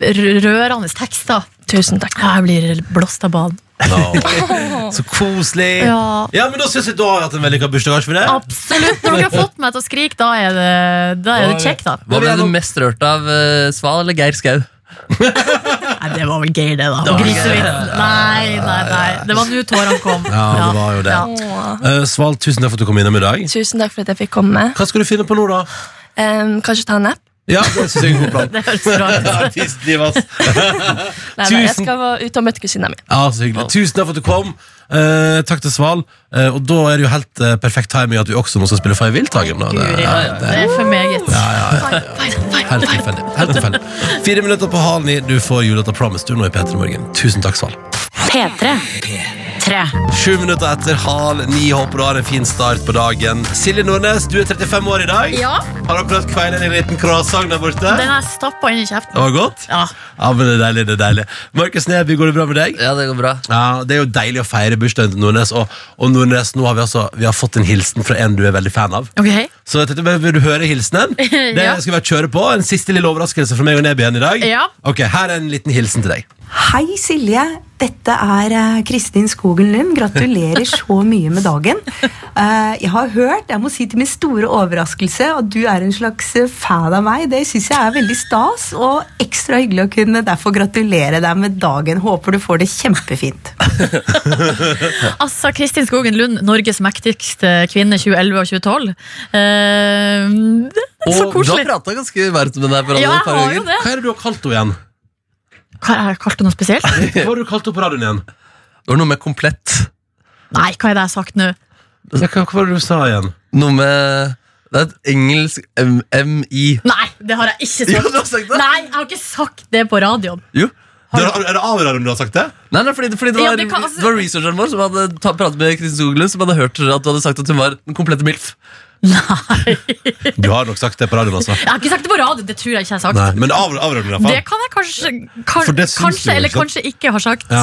rørende tekster
Tusen takk.
Jeg blir blåst av banen
No. *laughs* Så koselig.
Ja.
Ja, men Da syns jeg du har hatt en vellykka bursdag. For det?
Absolutt, når dere har fått meg til å skrike Da er det, da er det kjekt da
Hva ble du mest rørt av, eh, Sval eller Geir Skau? *laughs*
Nei, det var vel gøy, det da grisevitsen Nei, nei, nei Det var nå tårene kom
Ja, det var jo det.
Ja.
Uh, Sval, tusen takk for at du kom innom i dag.
Tusen takk for at jeg fikk komme.
Hva skal du finne på nå, da?
Um, kanskje ta en napp.
Ja, det synes jeg er en god plan. *laughs*
Det høres bra ut *laughs*
jeg skal ut og møte kusina mi.
Ja, så hyggelig. Tusen takk for at du kom. Eh, takk til Sval. Eh, og da er det jo helt eh, perfekt timing at du også nå skal spille Freie Wildtagen. da. Det- ja,
Det er for meget
Helt tilfeldig. Helt tilfeldig. Fire minutter på halv ni. Du får julelåta Promise du nå i P3 Morgen. Tusen takk, Sval.
P3. Tre.
Sju minutter etter halv ni. Håper du har en fin start på dagen. Silje Nordnes, du er 35 år i dag.
Ja,
Har du prøvd kveile en liten croissant der borte?
den er stappa inn i kjeften
Det var godt?
Ja,
Ja, men det er deilig, det er deilig. Markus Neby, går det bra med deg?
Ja, det går bra.
Ja, Det er jo deilig å feire bursdagen til Nordnes. Og, og Nordnes, nå har vi altså Vi har fått en hilsen fra en du er veldig fan av.
ok
Så jeg tenkte, Vil du høre hilsenen? *laughs* Det
Ja.
skal vi kjøre på. En siste lille overraskelse fra meg og Neby igjen i dag.
Ja.
Ok, Her er en liten hilsen til deg.
Hei Silje, dette er eh, Kristin Skogen Lund. Gratulerer *laughs* så mye med dagen. Eh, jeg har hørt, jeg må si til min store overraskelse, at du er en slags eh, fan av meg. Det syns jeg er veldig stas, og ekstra hyggelig å kunne derfor gratulere deg med dagen. Håper du får det kjempefint. *laughs*
Altså, Kristin Skogen Lund, Norges mektigste kvinne 2011 og 2012. Eh, det er
Og du har
koselig.
prata ganske varmt med deg for alle
Ja,
et par ganger.
Hva er det du har kalt henne igjen?
Hva har jeg kalt det noe spesielt? *laughs*
Hva har du kalt det på radioen igjen?
Det var noe med komplett.
Nei, hva er det jeg har sagt nå?
Ja, hva, hva var det du sa igjen?
Noe med Det er et engelsk M- MI.
Nei, det har jeg ikke *laughs* sagt.
Jo, du har sagt det.
Nei, jeg har ikke sagt det på radioen.
Jo.
Det er, er det om du har sagt det?
Nei, nei, fordi, fordi det,
Ja,
var,
det kan- altså-
det var researcheren vår som hadde ta, pratet med Kristin Skoglund, som hadde hørt at du hadde sagt at hun var den komplette MILF.
Nei. *laughs*
Du har nok sagt det på radioen, altså.
Jeg har ikke sagt det på radioen, det tror jeg ikke jeg har sagt.
Nei, men av, av radioen,
Det kan jeg kanskje, kan,
For det
kanskje eller
sant?
kanskje ikke ha sagt.
Ja.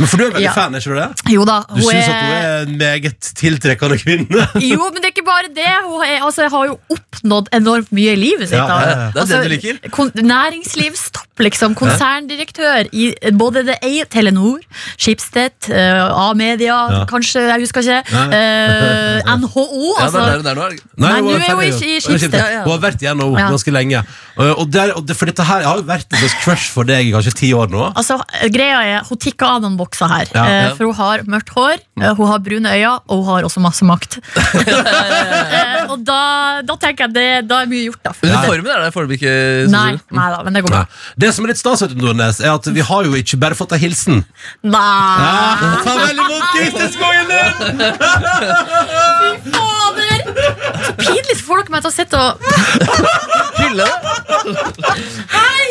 Men For du er veldig
Ja.
fan, er ikke du det?
Jo da,
Du syns at hun er en meget tiltrekkende kvinne? *laughs*
Jo, men det er ikke bare det. Hun er, altså, har jo oppnådd enormt mye i livet sitt.
Ja, ja, ja.
Det er det du liker.
kon næringslivstopp, liksom. Konserndirektør i både det eie Telenor, Schibsted, uh, A-media,
Ja.
kanskje, jeg husker ikke.
Uh,
NHO, NHO,
Ja, det
altså.
er der hun er nå. er?
Nei,
hun
nå er hun
ferdig,
i- i
Hun har vært igjen nå
Ja.
ganske lenge. Og, og, der, og det, for dette her har jo vært en slags crush for deg i kanskje ti år nå.
Altså, greia er, Hun tikker av den boksa her.
Ja.
Eh, for hun har mørkt hår, eh, hun har brune øyne, og hun har også masse makt. *laughs* Eh, og da, da tenker jeg det, da er mye gjort, da.
Uniformen er der foreløpig ikke.
Nei, nei da, men det går
Nei.
bra.
Det som er litt stas, er at vi har jo ikke bare fått ei hilsen.
Nei,
Ta vel imot Kristin Skogen Lund!
fader! Så pinlig får dere meg til å sitte og
Pille det? Hei!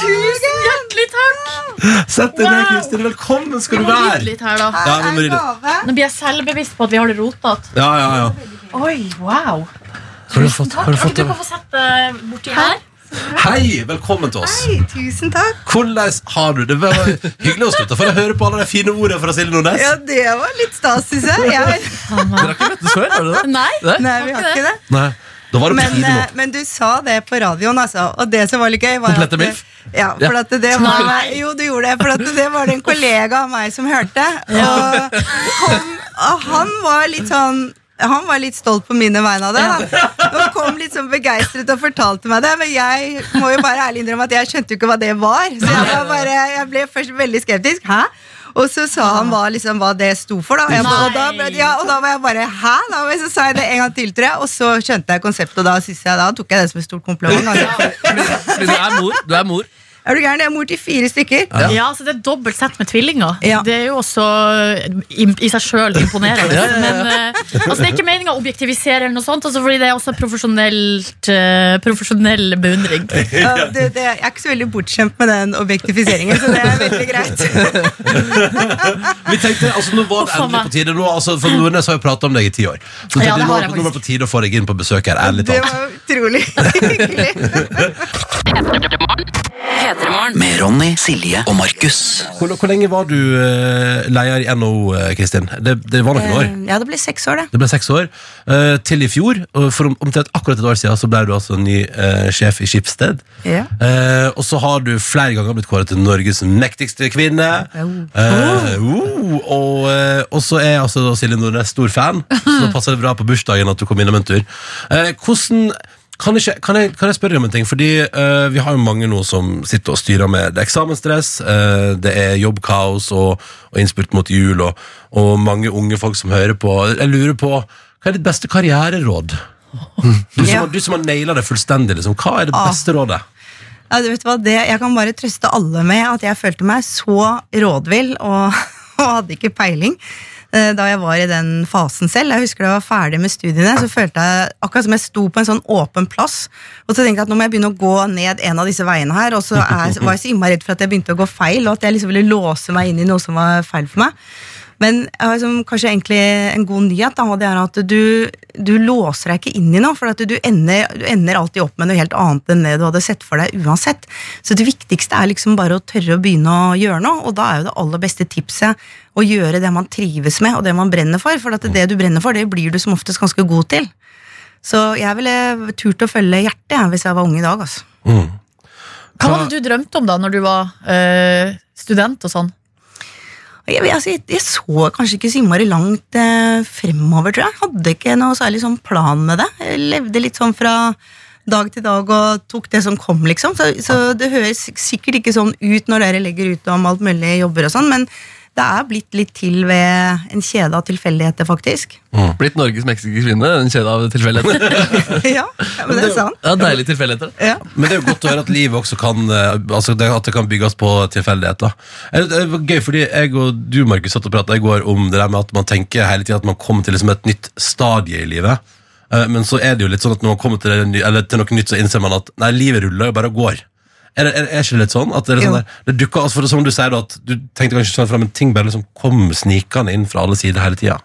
Tusen hjertelig takk!
Sett deg ned, Kristin. Velkommen skal du være.
Her, da.
Ja, vi.
Nå blir jeg selvbevisst på at vi har det rotete.
Ja, ja, ja.
Oi, wow.
Har du, fått, har du fått,
okay,
du
kan få sette eh, borti her.
Hei, velkommen til oss.
Hei, tusen takk.
Hvordan har du det? Det var hyggelig å slutte for å høre på alle de fine ordene fra Silje Nordnes.
Ja, det var litt stas, syns jeg. jeg.
Dere har ikke møttes før? har dere det?
Nei.
Nei?
Nei, vi har ikke det.
Nei, da var det på
Men,
tide nå.
eh, men du sa det på radioen, altså. Og det som var litt gøy, var at
MILF?
Ja, for at det var Jo, du gjorde det. For at det var det en kollega av meg som hørte. Og, kom, og han var litt sånn han var litt stolt på mine vegne av det. *laughs* Han kom litt sånn begeistret og fortalte meg det, men jeg må jo bare ærlig innrømme at jeg skjønte jo ikke hva det var. Så jeg, var bare, jeg ble først veldig skeptisk. Hæ? Og så sa han hva, liksom, hva det sto for. Da. Jeg, og, da ble, ja, og da var jeg bare hæ? Da, så sa jeg det en gang til, tror jeg. Og så skjønte jeg konseptet, og da, jeg, da tok jeg det som et stort kompliment. Altså.
Fordi du er mor. Du er mor.
Er du gæren? Jeg er mor til fire stykker.
Ja, så Det er dobbelt sett med tvillinger.
Ja.
Det er jo også i, seg sjøl imponerende.
Ja, ja, ja.
Men eh, altså, det er ikke meninga å objektivisere, eller noe sånt, altså, fordi det er også profesjonelt, eh, profesjonell beundring.
Ja, det, det, jeg er ikke så veldig bortskjemt med den objektifiseringen, så det er veldig greit. *laughs*
Vi tenkte, altså Nå var det endelig på tide. Nå, altså, for Nordnes har jo prata om deg i ti år. Så
Ja,
tenkte,
det
nå, nå var det på tide å få deg inn på besøk her. Ærlig
Det var utrolig *laughs* hyggelig.
P3morgen.
Med Ronny, Silje og Markus.
Hvor, hvor lenge var du eh, leder i NHO, eh, Kristin? Det, det var noen år.
Eh, Ja, det ble seks år, det.
Det ble seks år. Eh, til i fjor, og for om, omtrent akkurat et år siden, så ble du altså ny eh, sjef i Skipsted.
Ja.
Eh, og så har du flere ganger blitt kåret til Norges mektigste kvinne. Eh, oh, og, eh, og så er altså da Silje Nordnes stor fan, så da passer det bra på bursdagen at du kom innom en tur. Eh, hvordan kan, ikke, kan, jeg, kan jeg spørre deg om en ting? Fordi uh, Vi har jo mange nå som sitter og styrer med det er eksamensstress, uh, det er jobbkaos og, og innspurt mot jul, og, og mange unge folk som hører på. Jeg lurer på, Hva er ditt beste karriereråd? Du som,
Ja.
du som har naila det fullstendig, liksom. hva er det
Ah.
beste rådet?
Ja, du vet hva, det, jeg kan bare trøste alle med at jeg følte meg så rådvill og, *laughs* og hadde ikke peiling da jeg var i den fasen selv. Jeg husker da jeg var ferdig med studiene, så følte jeg akkurat som jeg sto på en sånn åpen plass. Og så tenkte jeg at nå må jeg begynne å gå ned en av disse veiene her, og så er, var jeg så innmari redd for at jeg begynte å gå feil, og at jeg liksom ville låse meg inn i noe som var feil for meg. Men liksom, kanskje egentlig en god nyhet, da, det er at du, du låser deg ikke inn i noe, for at du ender, du ender alltid opp med noe helt annet enn det du hadde sett for deg uansett. Så det viktigste er liksom bare å tørre å begynne å gjøre noe, og da er jo det aller beste tipset å gjøre det man trives med, og det man brenner for, for at det du brenner for, det blir du som oftest ganske god til. Så jeg ville turt å følge hjertet jeg, hvis jeg var ung i dag. Altså.
Mm.
Hva hadde du drømt om da når du var øh, student og sånn?
Jeg, altså, jeg, jeg så kanskje ikke så innmari langt eh, fremover, tror jeg. Hadde ikke noe særlig sånn plan med det. Jeg levde litt sånn fra dag til dag og tok det som kom, liksom. Så, så det høres sikkert ikke sånn ut når dere legger ut om alt mulig jobber og sånn, men det er blitt litt til ved en kjede av tilfeldigheter, faktisk.
Blitt Norges meksikanske kvinne. En kjede av tilfeldigheter.
ja, *laughs* ja, men det er sant.
Ja, Deilige tilfeldigheter.
Ja.
Men det er jo godt å høre at livet også kan eh, Altså det, At det kan bygges på tilfeldigheter. Det var gøy, fordi jeg og du Markus, satt og pratet i går om det der med at man tenker hele tiden at man kommer til liksom et nytt stadie i livet. Eh, Men så er det jo litt sånn at når man kommer til, det, eller til noe nytt, så innser man at nei, livet ruller jo bare og går. Er, det, er, er ikke litt sånn? At det, er sånn der, det dukker, altså for det, som du sier da, at du tenkte kanskje sånn fram, men ting bare liksom kom snikende inn fra alle sider hele tida.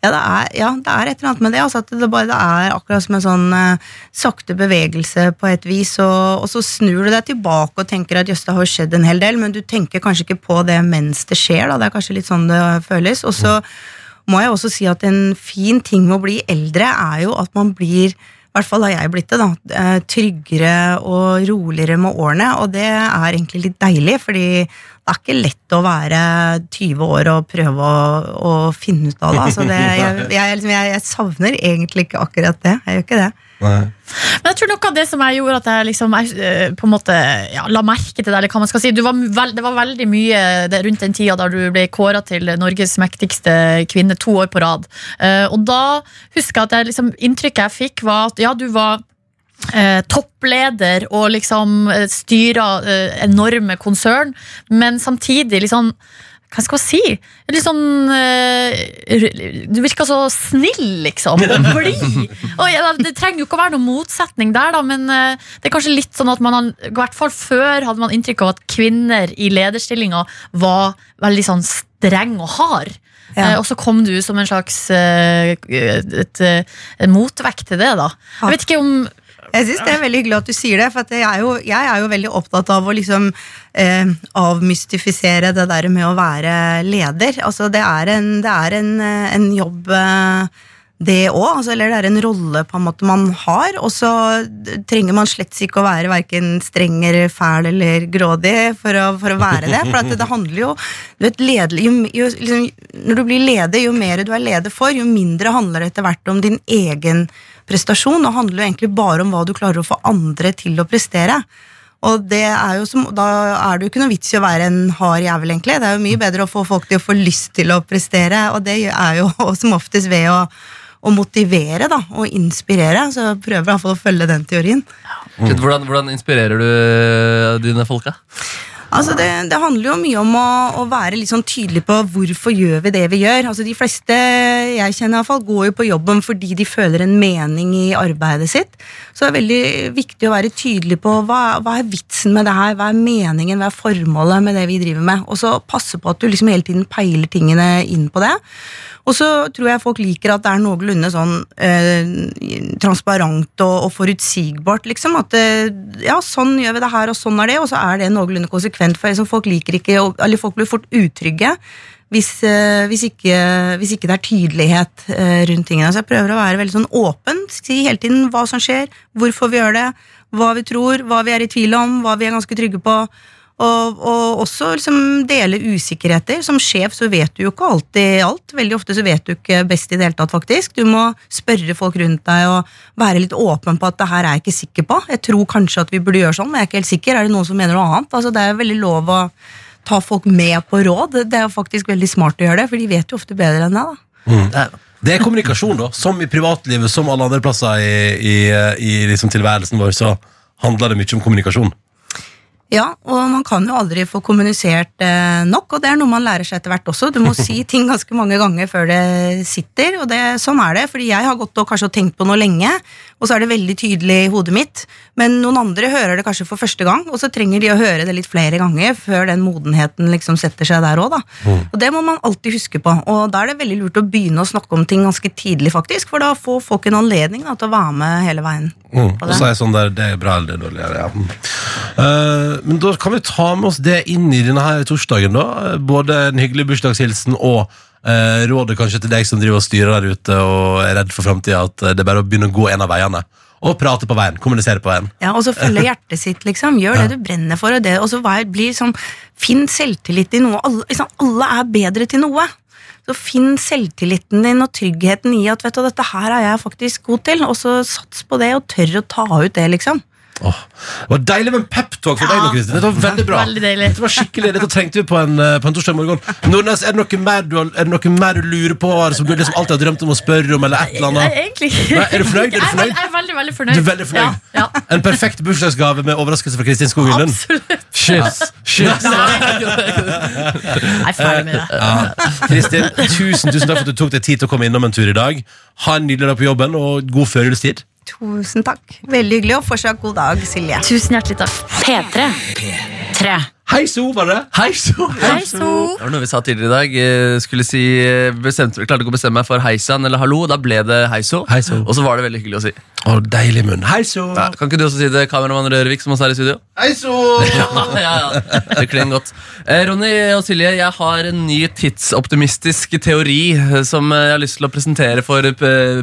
Ja, det er, ja, det er et eller annet med det. Altså, at det, bare, det er akkurat som en sånn eh, sakte bevegelse på et vis, og, og så snur du deg tilbake og tenker at jøss, det har skjedd en hel del, men du tenker kanskje ikke på det mens det skjer. Da. Det er kanskje litt sånn det føles. Og så må jeg også si at en fin ting med å bli eldre er jo at man blir i hvert fall har jeg blitt det, da. eh, Tryggere og roligere med årene, og det er egentlig litt deilig, fordi det er ikke lett å være 20 år og prøve å, å finne ut av det. Altså det jeg, jeg, liksom, jeg, jeg savner egentlig ikke akkurat det. Jeg gjør ikke det.
Men jeg tror noe av det som jeg gjorde at jeg liksom jeg, eh, på en måte ja, la merke til det, eller hva man skal si var veld, Det var veldig mye det, rundt den tida da du ble kåra til Norges mektigste kvinne to år på rad. Uh, og da husker jeg at jeg, liksom, inntrykket jeg fikk, var at ja, du var eh, toppleder og liksom eh, styra eh, enorme konsern, men samtidig liksom hva skal man si? Litt sånn eh, Du virker så snill, liksom. *laughs* Og blid. Det trenger jo ikke å være noen motsetning der, da, men eh, det er kanskje litt sånn at man har, i hvert fall før hadde man inntrykk av at kvinner i lederstillinger var veldig sånn streng og hard.
Ja.
Eh, og så kom du som en slags et, et en motvekt til det, da. Jeg vet ikke om
Jeg synes Det er veldig hyggelig at du sier det, for jeg, er jo, jeg er jo veldig opptatt av å liksom eh, avmystifisere det der med å være leder. Altså Det er en, det er en, en jobb, eh, det òg. Altså, eller det er en rolle på en måte man har. Og så trenger man slett ikke å være verken streng eller fæl eller grådig for å, for å være det. For det, handler jo, du vet, leder, jo, jo, liksom, Når du blir leder, jo mer du er leder for, jo mindre handler det etter hvert om din egen prestasjon, og handler jo egentlig bare om hva du klarer å få andre til å prestere. Og er som, Da er det jo ikke noe vits i å være en hard jævel, egentlig. Det er jo mye bedre å få folk til å få lyst til å prestere, og det er jo *laughs* som oftest ved å, å motivere da, og inspirere. Så jeg prøver i hvert fall å følge den teorien.
Mm. Hvordan, hvordan inspirerer du dine folka?
Altså det, det handler jo mye om å, å være litt sånn tydelig på hvorfor gjør vi det vi gjør. Altså De fleste jeg kjenner i hvert fall, går jo på jobben fordi de føler en mening i arbeidet sitt. Så det er veldig viktig å være tydelig på hva, hva er vitsen med det her, hva er meningen, hva er formålet med det vi driver med. Og så passe på at du liksom hele tiden peiler tingene inn på det. Og så tror jeg folk liker at det er noenlunde sånn eh, transparent og, og forutsigbart, liksom. At eh, ja, sånn gjør vi det her, og sånn er det, og så er det noenlunde konsekvent. For liksom, folk liker ikke, eller folk blir fort utrygge hvis, eh, hvis, ikke, hvis ikke det er tydelighet eh, rundt tingene. Så jeg prøver å være veldig sånn åpen, si hele tiden hva som skjer, hvorfor vi gjør det, hva vi tror, hva vi er i tvil om, hva vi er ganske trygge på. Og, og også liksom dele usikkerheter. Som sjef så vet du jo ikke alltid alt. Veldig ofte så vet du ikke best i det hele tatt, faktisk. Du må spørre folk rundt deg og være litt åpen på at det her er jeg ikke sikker på. Jeg tror kanskje at vi burde gjøre sånn, men jeg er ikke helt sikker. Er det noen som mener noe annet? Altså, det er veldig lov å ta folk med på råd. Det er jo faktisk veldig smart å gjøre det, for de vet jo ofte bedre enn deg. da.
Det er kommunikasjon, da. Som i privatlivet, som alle andre plasser i, i, i liksom tilværelsen vår, så handler det mye om kommunikasjon.
Ja, og man kan jo aldri få kommunisert eh, nok, og det er noe man lærer seg etter hvert også. Du må *laughs* si ting ganske mange ganger før det sitter, og det, sånn er det. Fordi jeg har gått og kanskje tenkt på noe lenge, og så er det veldig tydelig i hodet mitt. Men noen andre hører det kanskje for første gang, og så trenger de å høre det litt flere ganger før den modenheten liksom setter seg der òg, da. Og det må man alltid huske på, og da er det veldig lurt å begynne å snakke om ting ganske tidlig, faktisk, for da får folk en anledning da, til å være med hele veien.
Mm. Og så er jeg sånn der, det er bra eller det er dårlig. Ja. Mm. Eh, men da kan vi ta med oss det inn i denne her torsdagen, da. Både en hyggelig bursdagshilsen og eh, rådet kanskje til deg som driver og styrer der ute og er redd for framtida, at det er bare å begynne å gå en av veiene. Og prate på veien. Kommunisere på veien.
Ja, og så følge hjertet sitt, liksom. Gjør det du brenner for. Og, det, og så vær, bli sånn, finn selvtillit i noe. Alle, liksom, alle er bedre til noe. Så finn selvtilliten din og tryggheten i at vet du, dette her er jeg faktisk god til, og så sats på det og tør å ta ut det, liksom.
Åh, det var deilig med en peptalk for deg nå, Kristin. Dette var veldig bra.
Veldig deilig.
Dette var skikkelig, dette trengte vi på en, eh, på en torsdag morgen. Nordnes, er det noe mer du, har- er det noe mer du lurer på, som du liksom alltid har drømt om å spørre om, eller et eller
Nei,
annet?
egentlig
Nei, er du fornøyd? Er du
Jeg er,
fornøyd?
jeg er veldig, veldig fornøyd.
Du er veldig fornøyd?
Ja, ja.
En perfekt bursdagsgave med overraskelse fra Kristin Skogen Lund.
Absolutt.
Kyss. Kyss.
Jeg er ferdig med det.
Ja. Kristin, tusen, tusen takk for at du tok deg tid til å komme innom en tur i dag. Ha en nydelig dag på jobben, og god førjulstid.
Tusen takk. Veldig hyggelig, og fortsatt god dag, Silje.
Tusen hjertelig takk.
P3. Tre.
Hei so, var det?
Hei so!
Hei, so.
Det var noe vi sa tidligere i dag. Eh, Skulle si, eh, bestemte, klarte ikke å bestemme meg for heisan eller hallo. Da ble det heiso.
Heiso.
Og så var det veldig hyggelig å si.
Å, deilig munn. Hei so.
Ja, kan ikke du også si det, kameramann Rørvik, som også er i studio?
Hei so. *laughs*
ja, ja, ja. Det klinger godt. Eh, Ronny og Silje, jeg har en ny tidsoptimistisk teori eh, som jeg har lyst til å presentere for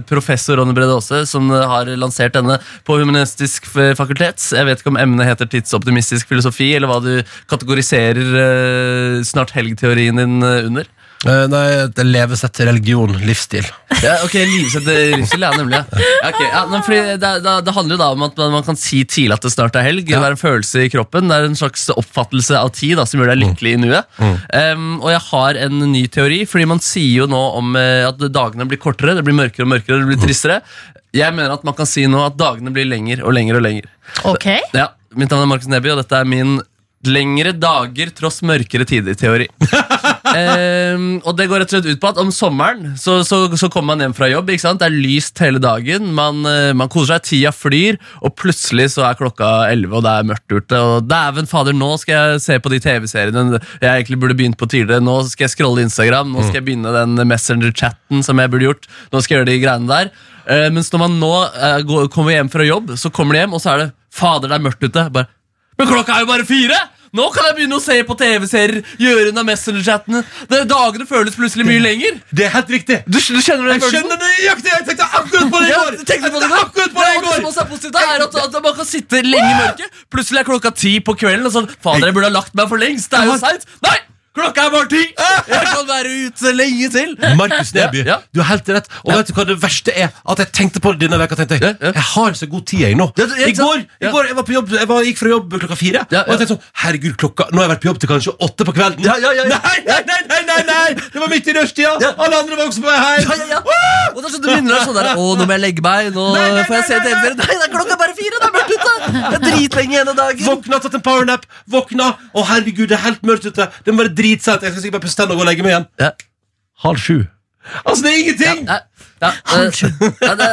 professor Ronny Brede Aase, som har lansert denne på Humanistisk fakultet. Jeg vet ikke om emnet heter tidsoptimistisk filosofi, eller hva du kategoriserer eh, snart helg-teorien din eh, under.
Uh, nei, det er levesett, religion, livsstil.
Ja, ok, Livsett livsstil, ja, nemlig. Ja. Okay, ok, ja, men fordi det, det, det handler jo da om at man kan si tidlig at det snart er helg. Det er en følelse i kroppen, det er en slags oppfattelse av tid da, som gjør deg lykkelig i nuet. Um, og jeg har en ny teori, fordi man sier jo nå om uh, at dagene blir kortere, det blir mørkere og mørkere, det blir tristere. Jeg mener at man kan si nå at dagene blir lenger og lenger og lenger.
Ok.
Ja, Mitt navn er Markus Neby, og dette er min Lengre dager tross mørkere tider-teori. *laughs* Ehm, og det går rett og slett ut på at om sommeren så, så, så kommer man hjem fra jobb. Det er lyst hele dagen, man, eh, man koser seg, tida flyr, og plutselig så er klokka 11, og det er mørkt ute. Og dæven fader, nå skal jeg se på de TV-seriene jeg egentlig burde begynt på tidligere. Nå skal jeg scrolle Instagram, nå skal jeg begynne den Messenger-chatten som jeg burde gjort. Nå skal jeg gjøre de greiene der. Eh, mens når man nå eh, går, kommer hjem fra jobb, så kommer de hjem, og så er det fader, det er mørkt ute. Bare, Men klokka er jo bare fire! Nå kan jeg begynne å se på TV-serier, gjøre unna Messenger-chattene. Dagene føles plutselig mye lenger.
Det er helt riktig.
Du, du kjenner den
Jeg skjønner det nøyaktig! Jeg tenkte akkurat på det i går!
du tenkte på det
Jeg akkurat på det i
går. det som også er positivt, er at, at man kan sitte lenge i mørket. Plutselig er klokka ti på kvelden, og sånn Fader, jeg burde ha lagt meg for lengst. Det er jo seint. Nei! Klokka er bare ti! *laughs* Jeg kan være ute lenge til.
Markus Neby,
Ja, ja.
du har helt rett. Og vet du hva det verste er? At jeg tenkte på det denne veka tenkte jeg,
Ja, ja.
Jeg har så god tid, jeg nå.
Det-
I
ikke sant?
går, i
Ja.
går jeg var på jobb Jeg var, gikk fra jobb klokka fire.
Ja,
Og jeg tenkte sånn Herregud, klokka Nå har jeg vært på jobb til kanskje åtte på kvelden.
Ja, ja, ja, ja.
Nei, nei, nei, nei, nei, nei! Det var midt i rushtida!
Ja.
Alle andre var også på vei hjem.
Ja, ja, ja. Og det er sånn du begynner å sånn der, Å, nå må jeg legge meg. Nå
Nei, nei,
får jeg se
nei, nei,
TV-serien. Nei, det er klokka bare fire. Det er mørkt ute. Det er dritlenge igjen av dagen.
Våkna, tatt en powernap, våkna Å herregud, det er helt mørkt ute. Det må være dritsent. Jeg skal sikkert bare pusse tennene og gå og legge meg igjen.
Ja.
Halv sju. Altså, det er ingenting!
Ja, ja, *laughs* eh, ja, det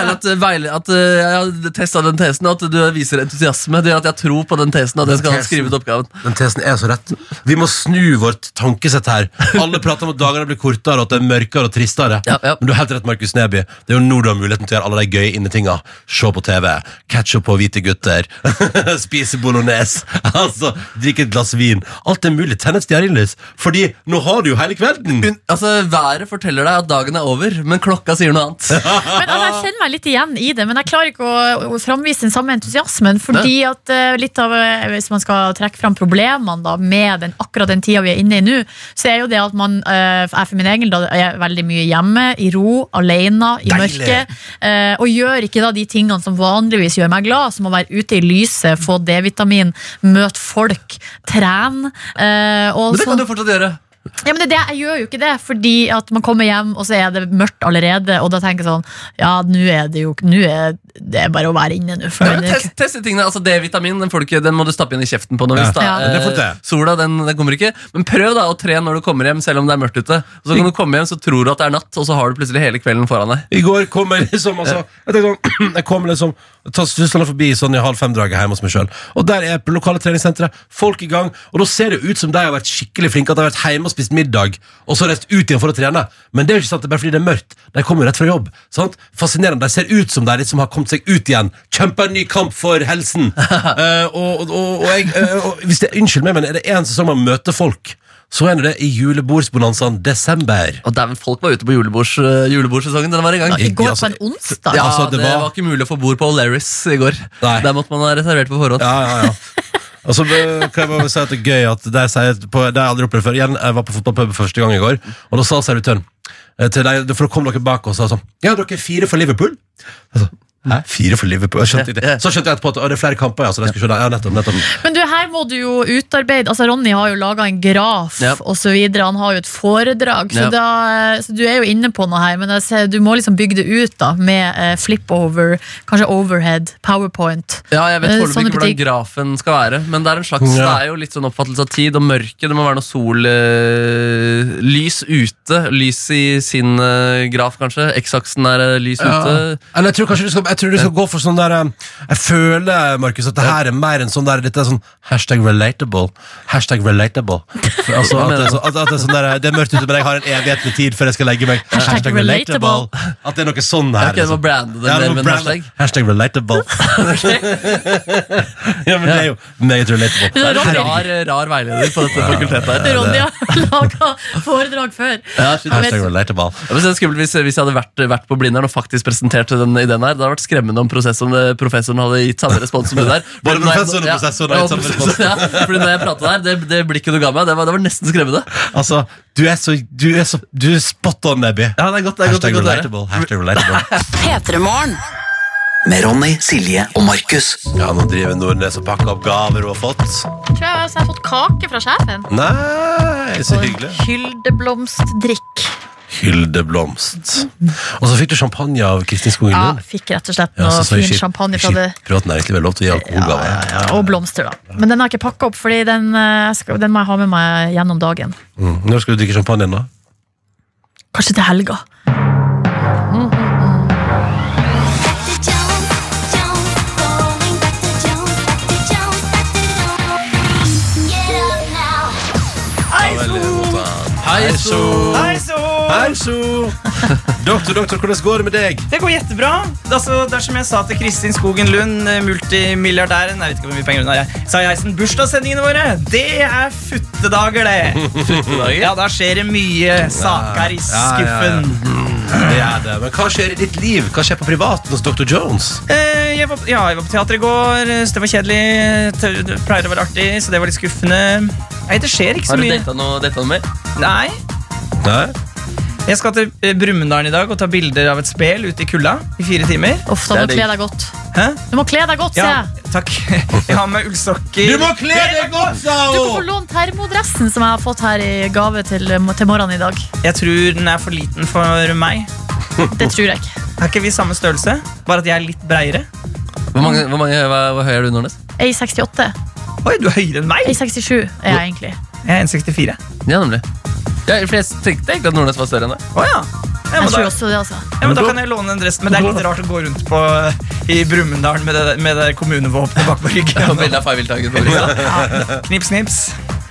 er at, eh, veile, at eh, jeg har testa den tesen, og at du viser entusiasme. Det gjør at jeg tror på den tesen. At jeg skal
tesen.
skrive ut oppgaven
Den tesen er så rett. Vi må snu vårt tankesett her. Alle prater om at dagene blir kortere, og at det er mørkere og tristere.
Ja, ja.
Men du har helt rett, Markus Neby. Det er jo nå du har muligheten til å gjøre alle de gøye innetinga. Se på TV, catch up på hvite gutter, *laughs* spise bolognese, altså, drikke et glass vin. Alt er mulig. Tenn et stearinlys. Fordi nå har du jo hele kvelden.
Un- Altså, Været forteller deg at dagen er over, men klokka sier noe annet. *laughs*
Men altså, Jeg kjenner meg litt igjen i det, men jeg klarer ikke å, å framvise den samme entusiasmen. Fordi at eh, litt av, eh, Hvis man skal trekke fram problemene da, med den, akkurat den tida vi er inne i nå, så er jo det at man eh, jeg for min egen da, er veldig mye hjemme, i ro, alene, i
Deilig.
mørket. eh, og gjør ikke da de tingene som vanligvis gjør meg glad, som å være ute i lyset, få D-vitamin, møte folk, trene. eh, og
Men det
sånn-
kan du fortsatt gjøre.
Ja, men det, det, Jeg gjør jo ikke det, fordi at man kommer hjem, og så er det mørkt allerede. Og da tenker jeg sånn Ja, nå er det jo Nå er det er bare å være inne nå.
Ja, test, teste tingene, altså D-vitamin den, den må du stappe inn i kjeften på.
Ja,
ja,
det får du
eh, sola den, den kommer ikke. Men prøv da å tre når du kommer hjem, selv om det er mørkt ute. Og så kan du komme hjem, så tror du at det er natt, og så har du plutselig hele kvelden foran deg.
I går kom jeg liksom altså, Jeg tenkte sånn *clears throat* Jeg kom liksom tar Tussene forbi sånn i halv fem-draget hjemme hos meg sjøl. Og der er på lokale treningssenteret folk i gang. Og da ser det ut som de har vært skikkelig flinke, at de har vært hjemme og spist middag, og så reist ut igjen for å trene. Men det er jo ikke sant, det er bare fordi det er mørkt. De kommer jo rett fra jobb. Sant? Fascinerende. De ser ut som de liksom har kommet seg ut igjen. Kjempa en ny kamp for helsen. *laughs* Eh, og, og, og, jeg, eh, og hvis det, Unnskyld meg, men er det én sesong man møter folk, så er det det i julebordsbonanzaen desember.
Og der, folk var ute på julebords, eh, julebordsesongen. Den var i gang.
I går
altså,
på en onsdag.
Ja,
altså,
det,
det
var...
var-
ikke mulig å få bord på O'Lerris i går.
Nei.
Der måtte man ha reservert på forhånd.
Ja, ja, ja. Og så eh, kan jeg bare si at det er gøy at de sier på, Det har jeg aldri opplevd før. Igjen, jeg var på fotballpub første gang i går, og da sa servitøren eh, til deg, For da kom dere bak og sa sånn Ja, dere er fire for Liverpool? Jeg sa, Fire for Liverpool? Skjønte. Så skjønte jeg etterpå at å, det er flere kamper. Ja, så de skulle. Ja, nettopp, nettopp.
Men du, her må du jo utarbeide Altså Ronny har jo laga en graf
Ja.
videre. Han har jo et foredrag, så,
Ja.
da, så du er jo inne på noe her. Men jeg ser, du må liksom bygge det ut da med eh, flip-over, kanskje overhead, powerpoint.
Ja, jeg vet
Eh,
foreløpig ikke hvordan grafen skal være. Men det er en slags,
Ja.
det er jo litt sånn oppfattelse av tid og mørke. Det må være noe sol eh, Lys ute. Lys i sin eh, graf, kanskje. X-aksen er eh, lys ute.
Eller jeg tror kanskje du skal, jeg tror du skal gå for sånn der eh, Jeg føler, Markus, at det her er mer enn sånn der Dette er sånn hashtag relatable. Hashtag relatable. For, *laughs* altså, at, det er så, at, at det er sånn der Det er mørkt ute, men jeg har en evighet med tid før jeg skal legge meg.
Hashtag relatable.
At det er noe sånn her.
Okay, det var brande det
Ja, det
var
må
med en
brande-
hashtag.
Hashtag relatable. *laughs* *laughs* ja, men det er jo meget relatable.
Det er
en rar, rar veileder på dette fakultetet her.
Ronny har laga foredrag før.
Ja.
Hashtag relatable.
Ja, men så skummelt hvis, hvis jeg hadde vært, vært på Blindern og faktisk presentert den ideen her. Det hadde vært skremmende om professoren, hadde gitt samme respons som det der. *laughs*
Både
når
professoren og har gitt samme
respons. *laughs* Ja, fordi når jeg pratet der, det, det blikket du ga meg, det var, det var nesten skremmende.
Altså, du er så Du er, så, du er spot on, Nebby.
Ja, det er godt, det er godt, det
Hashtag
er godt
relatable. Hashtag relatable. *laughs*
Med Ronny, Silje og Markus.
Ja, nå driver Nordnes og pakker opp gaver hun har fått.
Tror jeg altså, jeg har fått kake fra sjefen.
Nei, så hyggelig.
Hyldeblomstdrikk.
Hilde Blomst. Og så fikk du champagne av Kristin Skogen
Ja, fikk rett og slett
Ja, så så
fin champagne fra det.
Privat næringsliv er lov til å gi alkoholgaver.
Og blomster, da. Men den har jeg ikke pakka opp, Fordi den, eh, skal, den må jeg ha med meg gjennom dagen.
Mm. Når skal du drikke champagne da?
Kanskje til helga.
Hei, så.
Hei, så!
Hei, so. Doktor, doktor, hvordan går det med deg?
Det går jettebra. Altså, det er som jeg sa til Kristin Skogen Lund, eh, multimilliardæren Jeg vet ikke hvor mye penger hun har. jeg. Sa jeg sånn, bursdagssendingene våre, det er futtedager, det.
Futtedager?
Ja, da skjer det mye saker i
Ja, ja, ja.
skuffen.
Det er det. Men hva skjer i ditt liv? Hva skjer på privaten hos Dr. Jones?
Eh, jeg, var, ja, jeg var på teater i går, så det var kjedelig. Det pleier å være artig, så det var litt skuffende. Nei, det skjer ikke så
Har du
mye.
data noe, data noe mer?
Nei,
Nei?
Jeg skal til eh, Brumunddal i dag og ta bilder av et spel ute i kulda i fire timer.
Uff, da må du kle deg godt.
Hæ?
Du må kle deg godt, sier
Ja,
jeg.
takk. *laughs* Jeg har med ullsokker.
Du må kle deg godt, sa hun!
Du kan få låne termodressen som jeg har fått her i gave til, til morgenen i dag.
Jeg tror den er for liten for meg. *laughs*
Det tror jeg ikke.
Er ikke vi samme størrelse? Bare at jeg er litt breiere.
Hvor, mange, hvor, mange, hva, hvor høy er du, Nordnes?
A68.
Oi, du er høyere enn meg!
A67 er jeg egentlig.
Jeg er 1,64.
Ja, nemlig. Ja, for jeg tenkte egentlig at Nordnes var større enn deg.
Oh, ja. Ja,
Jeg
men,
tror også det, altså.
ja, men da kan jeg låne den dressen. Men det er litt rart å gå rundt på i Brumunddal med det, med det kommunevåpenet bak på ryggen.
bilde av Feivildtagen på brystet.
Knips, knips.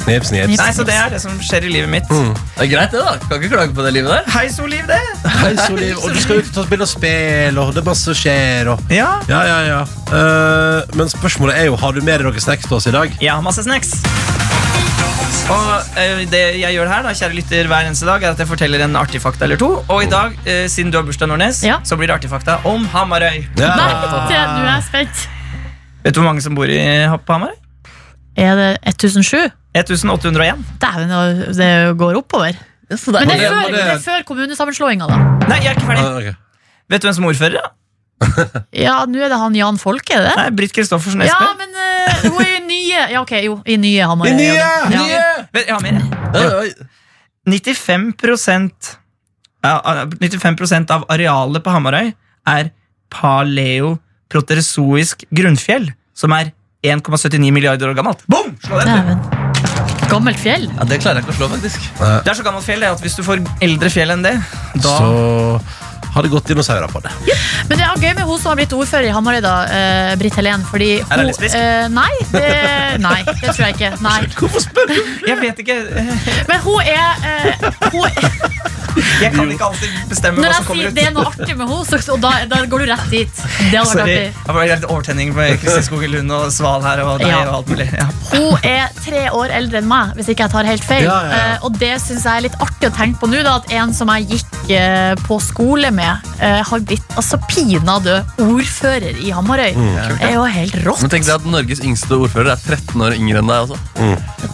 Knips, knips.
Knips.
Nei, så det er det som skjer i livet mitt.
Det er greit, det, da. Kan ikke klage på det livet der.
Hei, Soliv, det!
Hei, Soliv. Og du skal ut og ta bilde og spill, og det er masse som skjer. Og...
Ja.
Ja, ja, ja. Uh, men spørsmålet er jo, har du med deg noen snacks til oss i dag?
Ja, masse snacks. Og eh, det jeg gjør her, da, kjære lytter, hver eneste dag, er at jeg forteller en artig fakta eller to. Og i dag, eh, siden du har bursdag, Nordnes,
Ja.
så blir det artig fakta om Hamarøy.
Ja.
Nei, det, nå er jeg spent.
Vet du hvor mange som bor i, på Hamarøy?
Er det 1007?
1801.
Dæven, det går oppover. Men det er, før,
det-
det er før kommunesammenslåinga, da.
Nei, jeg er ikke ferdig.
Ah, ok.
Vet du hvem som er ordfører? da? *laughs*
Ja, nå er det han Jan Folke, er det?
Nei, Britt Kristoffersen
Ja,
Espen.
men hun er i nye Ja, ok, jo, i nye Hamar.
I nye!
Ja.
Nye!
Vet, jeg har mer. jeg. 95 ja, ah, 95% av arealet på Hamarøy er paleoproterozoisk grunnfjell, som er 1,79 milliarder år gammelt. Boom! Slå den.
Dæven. Gammelt fjell.
Ja, Det klarer jeg ikke å slå, faktisk.
Det er så gammelt fjell det, at hvis du får eldre fjell enn det, da
Så har det gått dinosaurer på det.
Men det er gøy med hun som har blitt ordfører i Hamarøy, da, eh, Britt Helen. Fordi hun
Er det lesbisk?
eh, nei, det, nei, det tror jeg ikke. Nei. *laughs*
Hvorfor spør du?
Jeg vet ikke. *laughs*
Men hun er, eh, hun er
Jeg kan ikke alltid bestemme
Når
hva
jeg
som kommer
sier
ut.
det er noe artig med henne, så, og da, da går du rett dit. Det hadde vært
Sorry.
artig.
Jeg litt overtenning med Kristin Skogen Lund og Sval her og deg
Ja.
og alt mulig. Ja.
Hun er tre år eldre enn meg, hvis ikke jeg tar helt feil.
Ja, ja, ja.
Eh, og det syns jeg er litt artig å tenke på nå, da, at en som jeg gikk eh, på skole med, eh, har blitt altså pinadø ordfører i Hamarøy.
Mm.
det er jo helt rått.
Men tenk deg at Norges yngste ordfører er 13 år yngre enn deg også.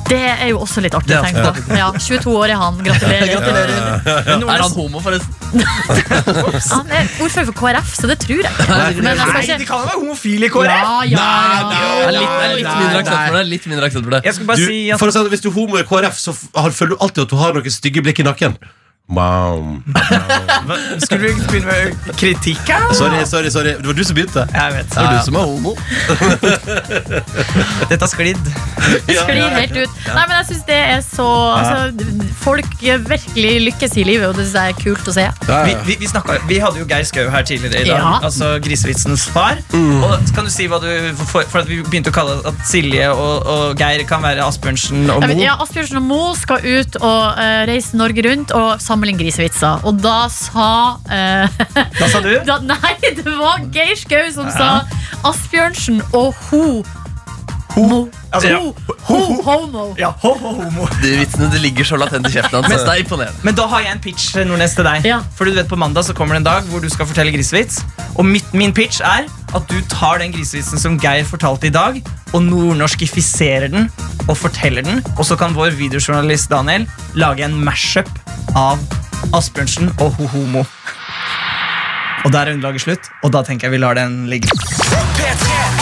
Det er jo også litt artig å tenke på. Ja, 22 år er han. Gratulerer.
Men
Er han homo, forresten? *laughs*
Han er ordfører for KrF, så det tror jeg. Men jeg
Nei, de kan jo være homofile i KrF!
Ja, ja,
er litt, det er litt
Nei,
mindre
nei,
aksept for det. Litt mindre aksept for det.
Jeg skal bare
Du,
si at
for å si at hvis du er homo i KrF, så føler du alltid at du har noen stygge blikk i nakken. Wow.
Skulle vi begynne med kritikk her?
Sorry, sorry, sorry. Det var du som begynte.
Jeg vet.
Det var du som er homo. *laughs*
Dette har sklidd.
sklir helt ut. Nei, men jeg synes det er så altså, Folk virkelig lykkes i livet, og det synes jeg er kult å se.
Ja,
Vi,
ja.
vi, vi, snakket, vi hadde jo Geir Skau her tidligere i dag.
Ja.
Altså grisevitsens far. Og kan du si hva du For, for at vi begynte å kalle at Silje og, og Geir kan være Asbjørnsen og Mo.
ja, Asbjørnsen og Mo skal ut og uh, reise Norge rundt og samle inn grisevitser. Og da sa eh,
Da sa du? *laughs*
da, Nei, det var Geir Skau som sa Asbjørnsen og ho.
Altså, ja.
ho, ho, homo.
Ja, ho, ho, homo.
De vitsene det ligger så latent i kjeften hans. Det er imponerende.
Men da har jeg en pitch Nordnes, til deg.
Ja.
For du vet På mandag så kommer det en dag hvor du skal fortelle grisevits. Og mitt, min pitch er at du tar den grisevitsen som Geir fortalte i dag, og nordnorskifiserer den og forteller den. Og så kan vår videojournalist Daniel lage en mashup av Asbjørnsen og ho-homo. Og der er underlaget slutt, og da tenker jeg vi lar den ligge.
P3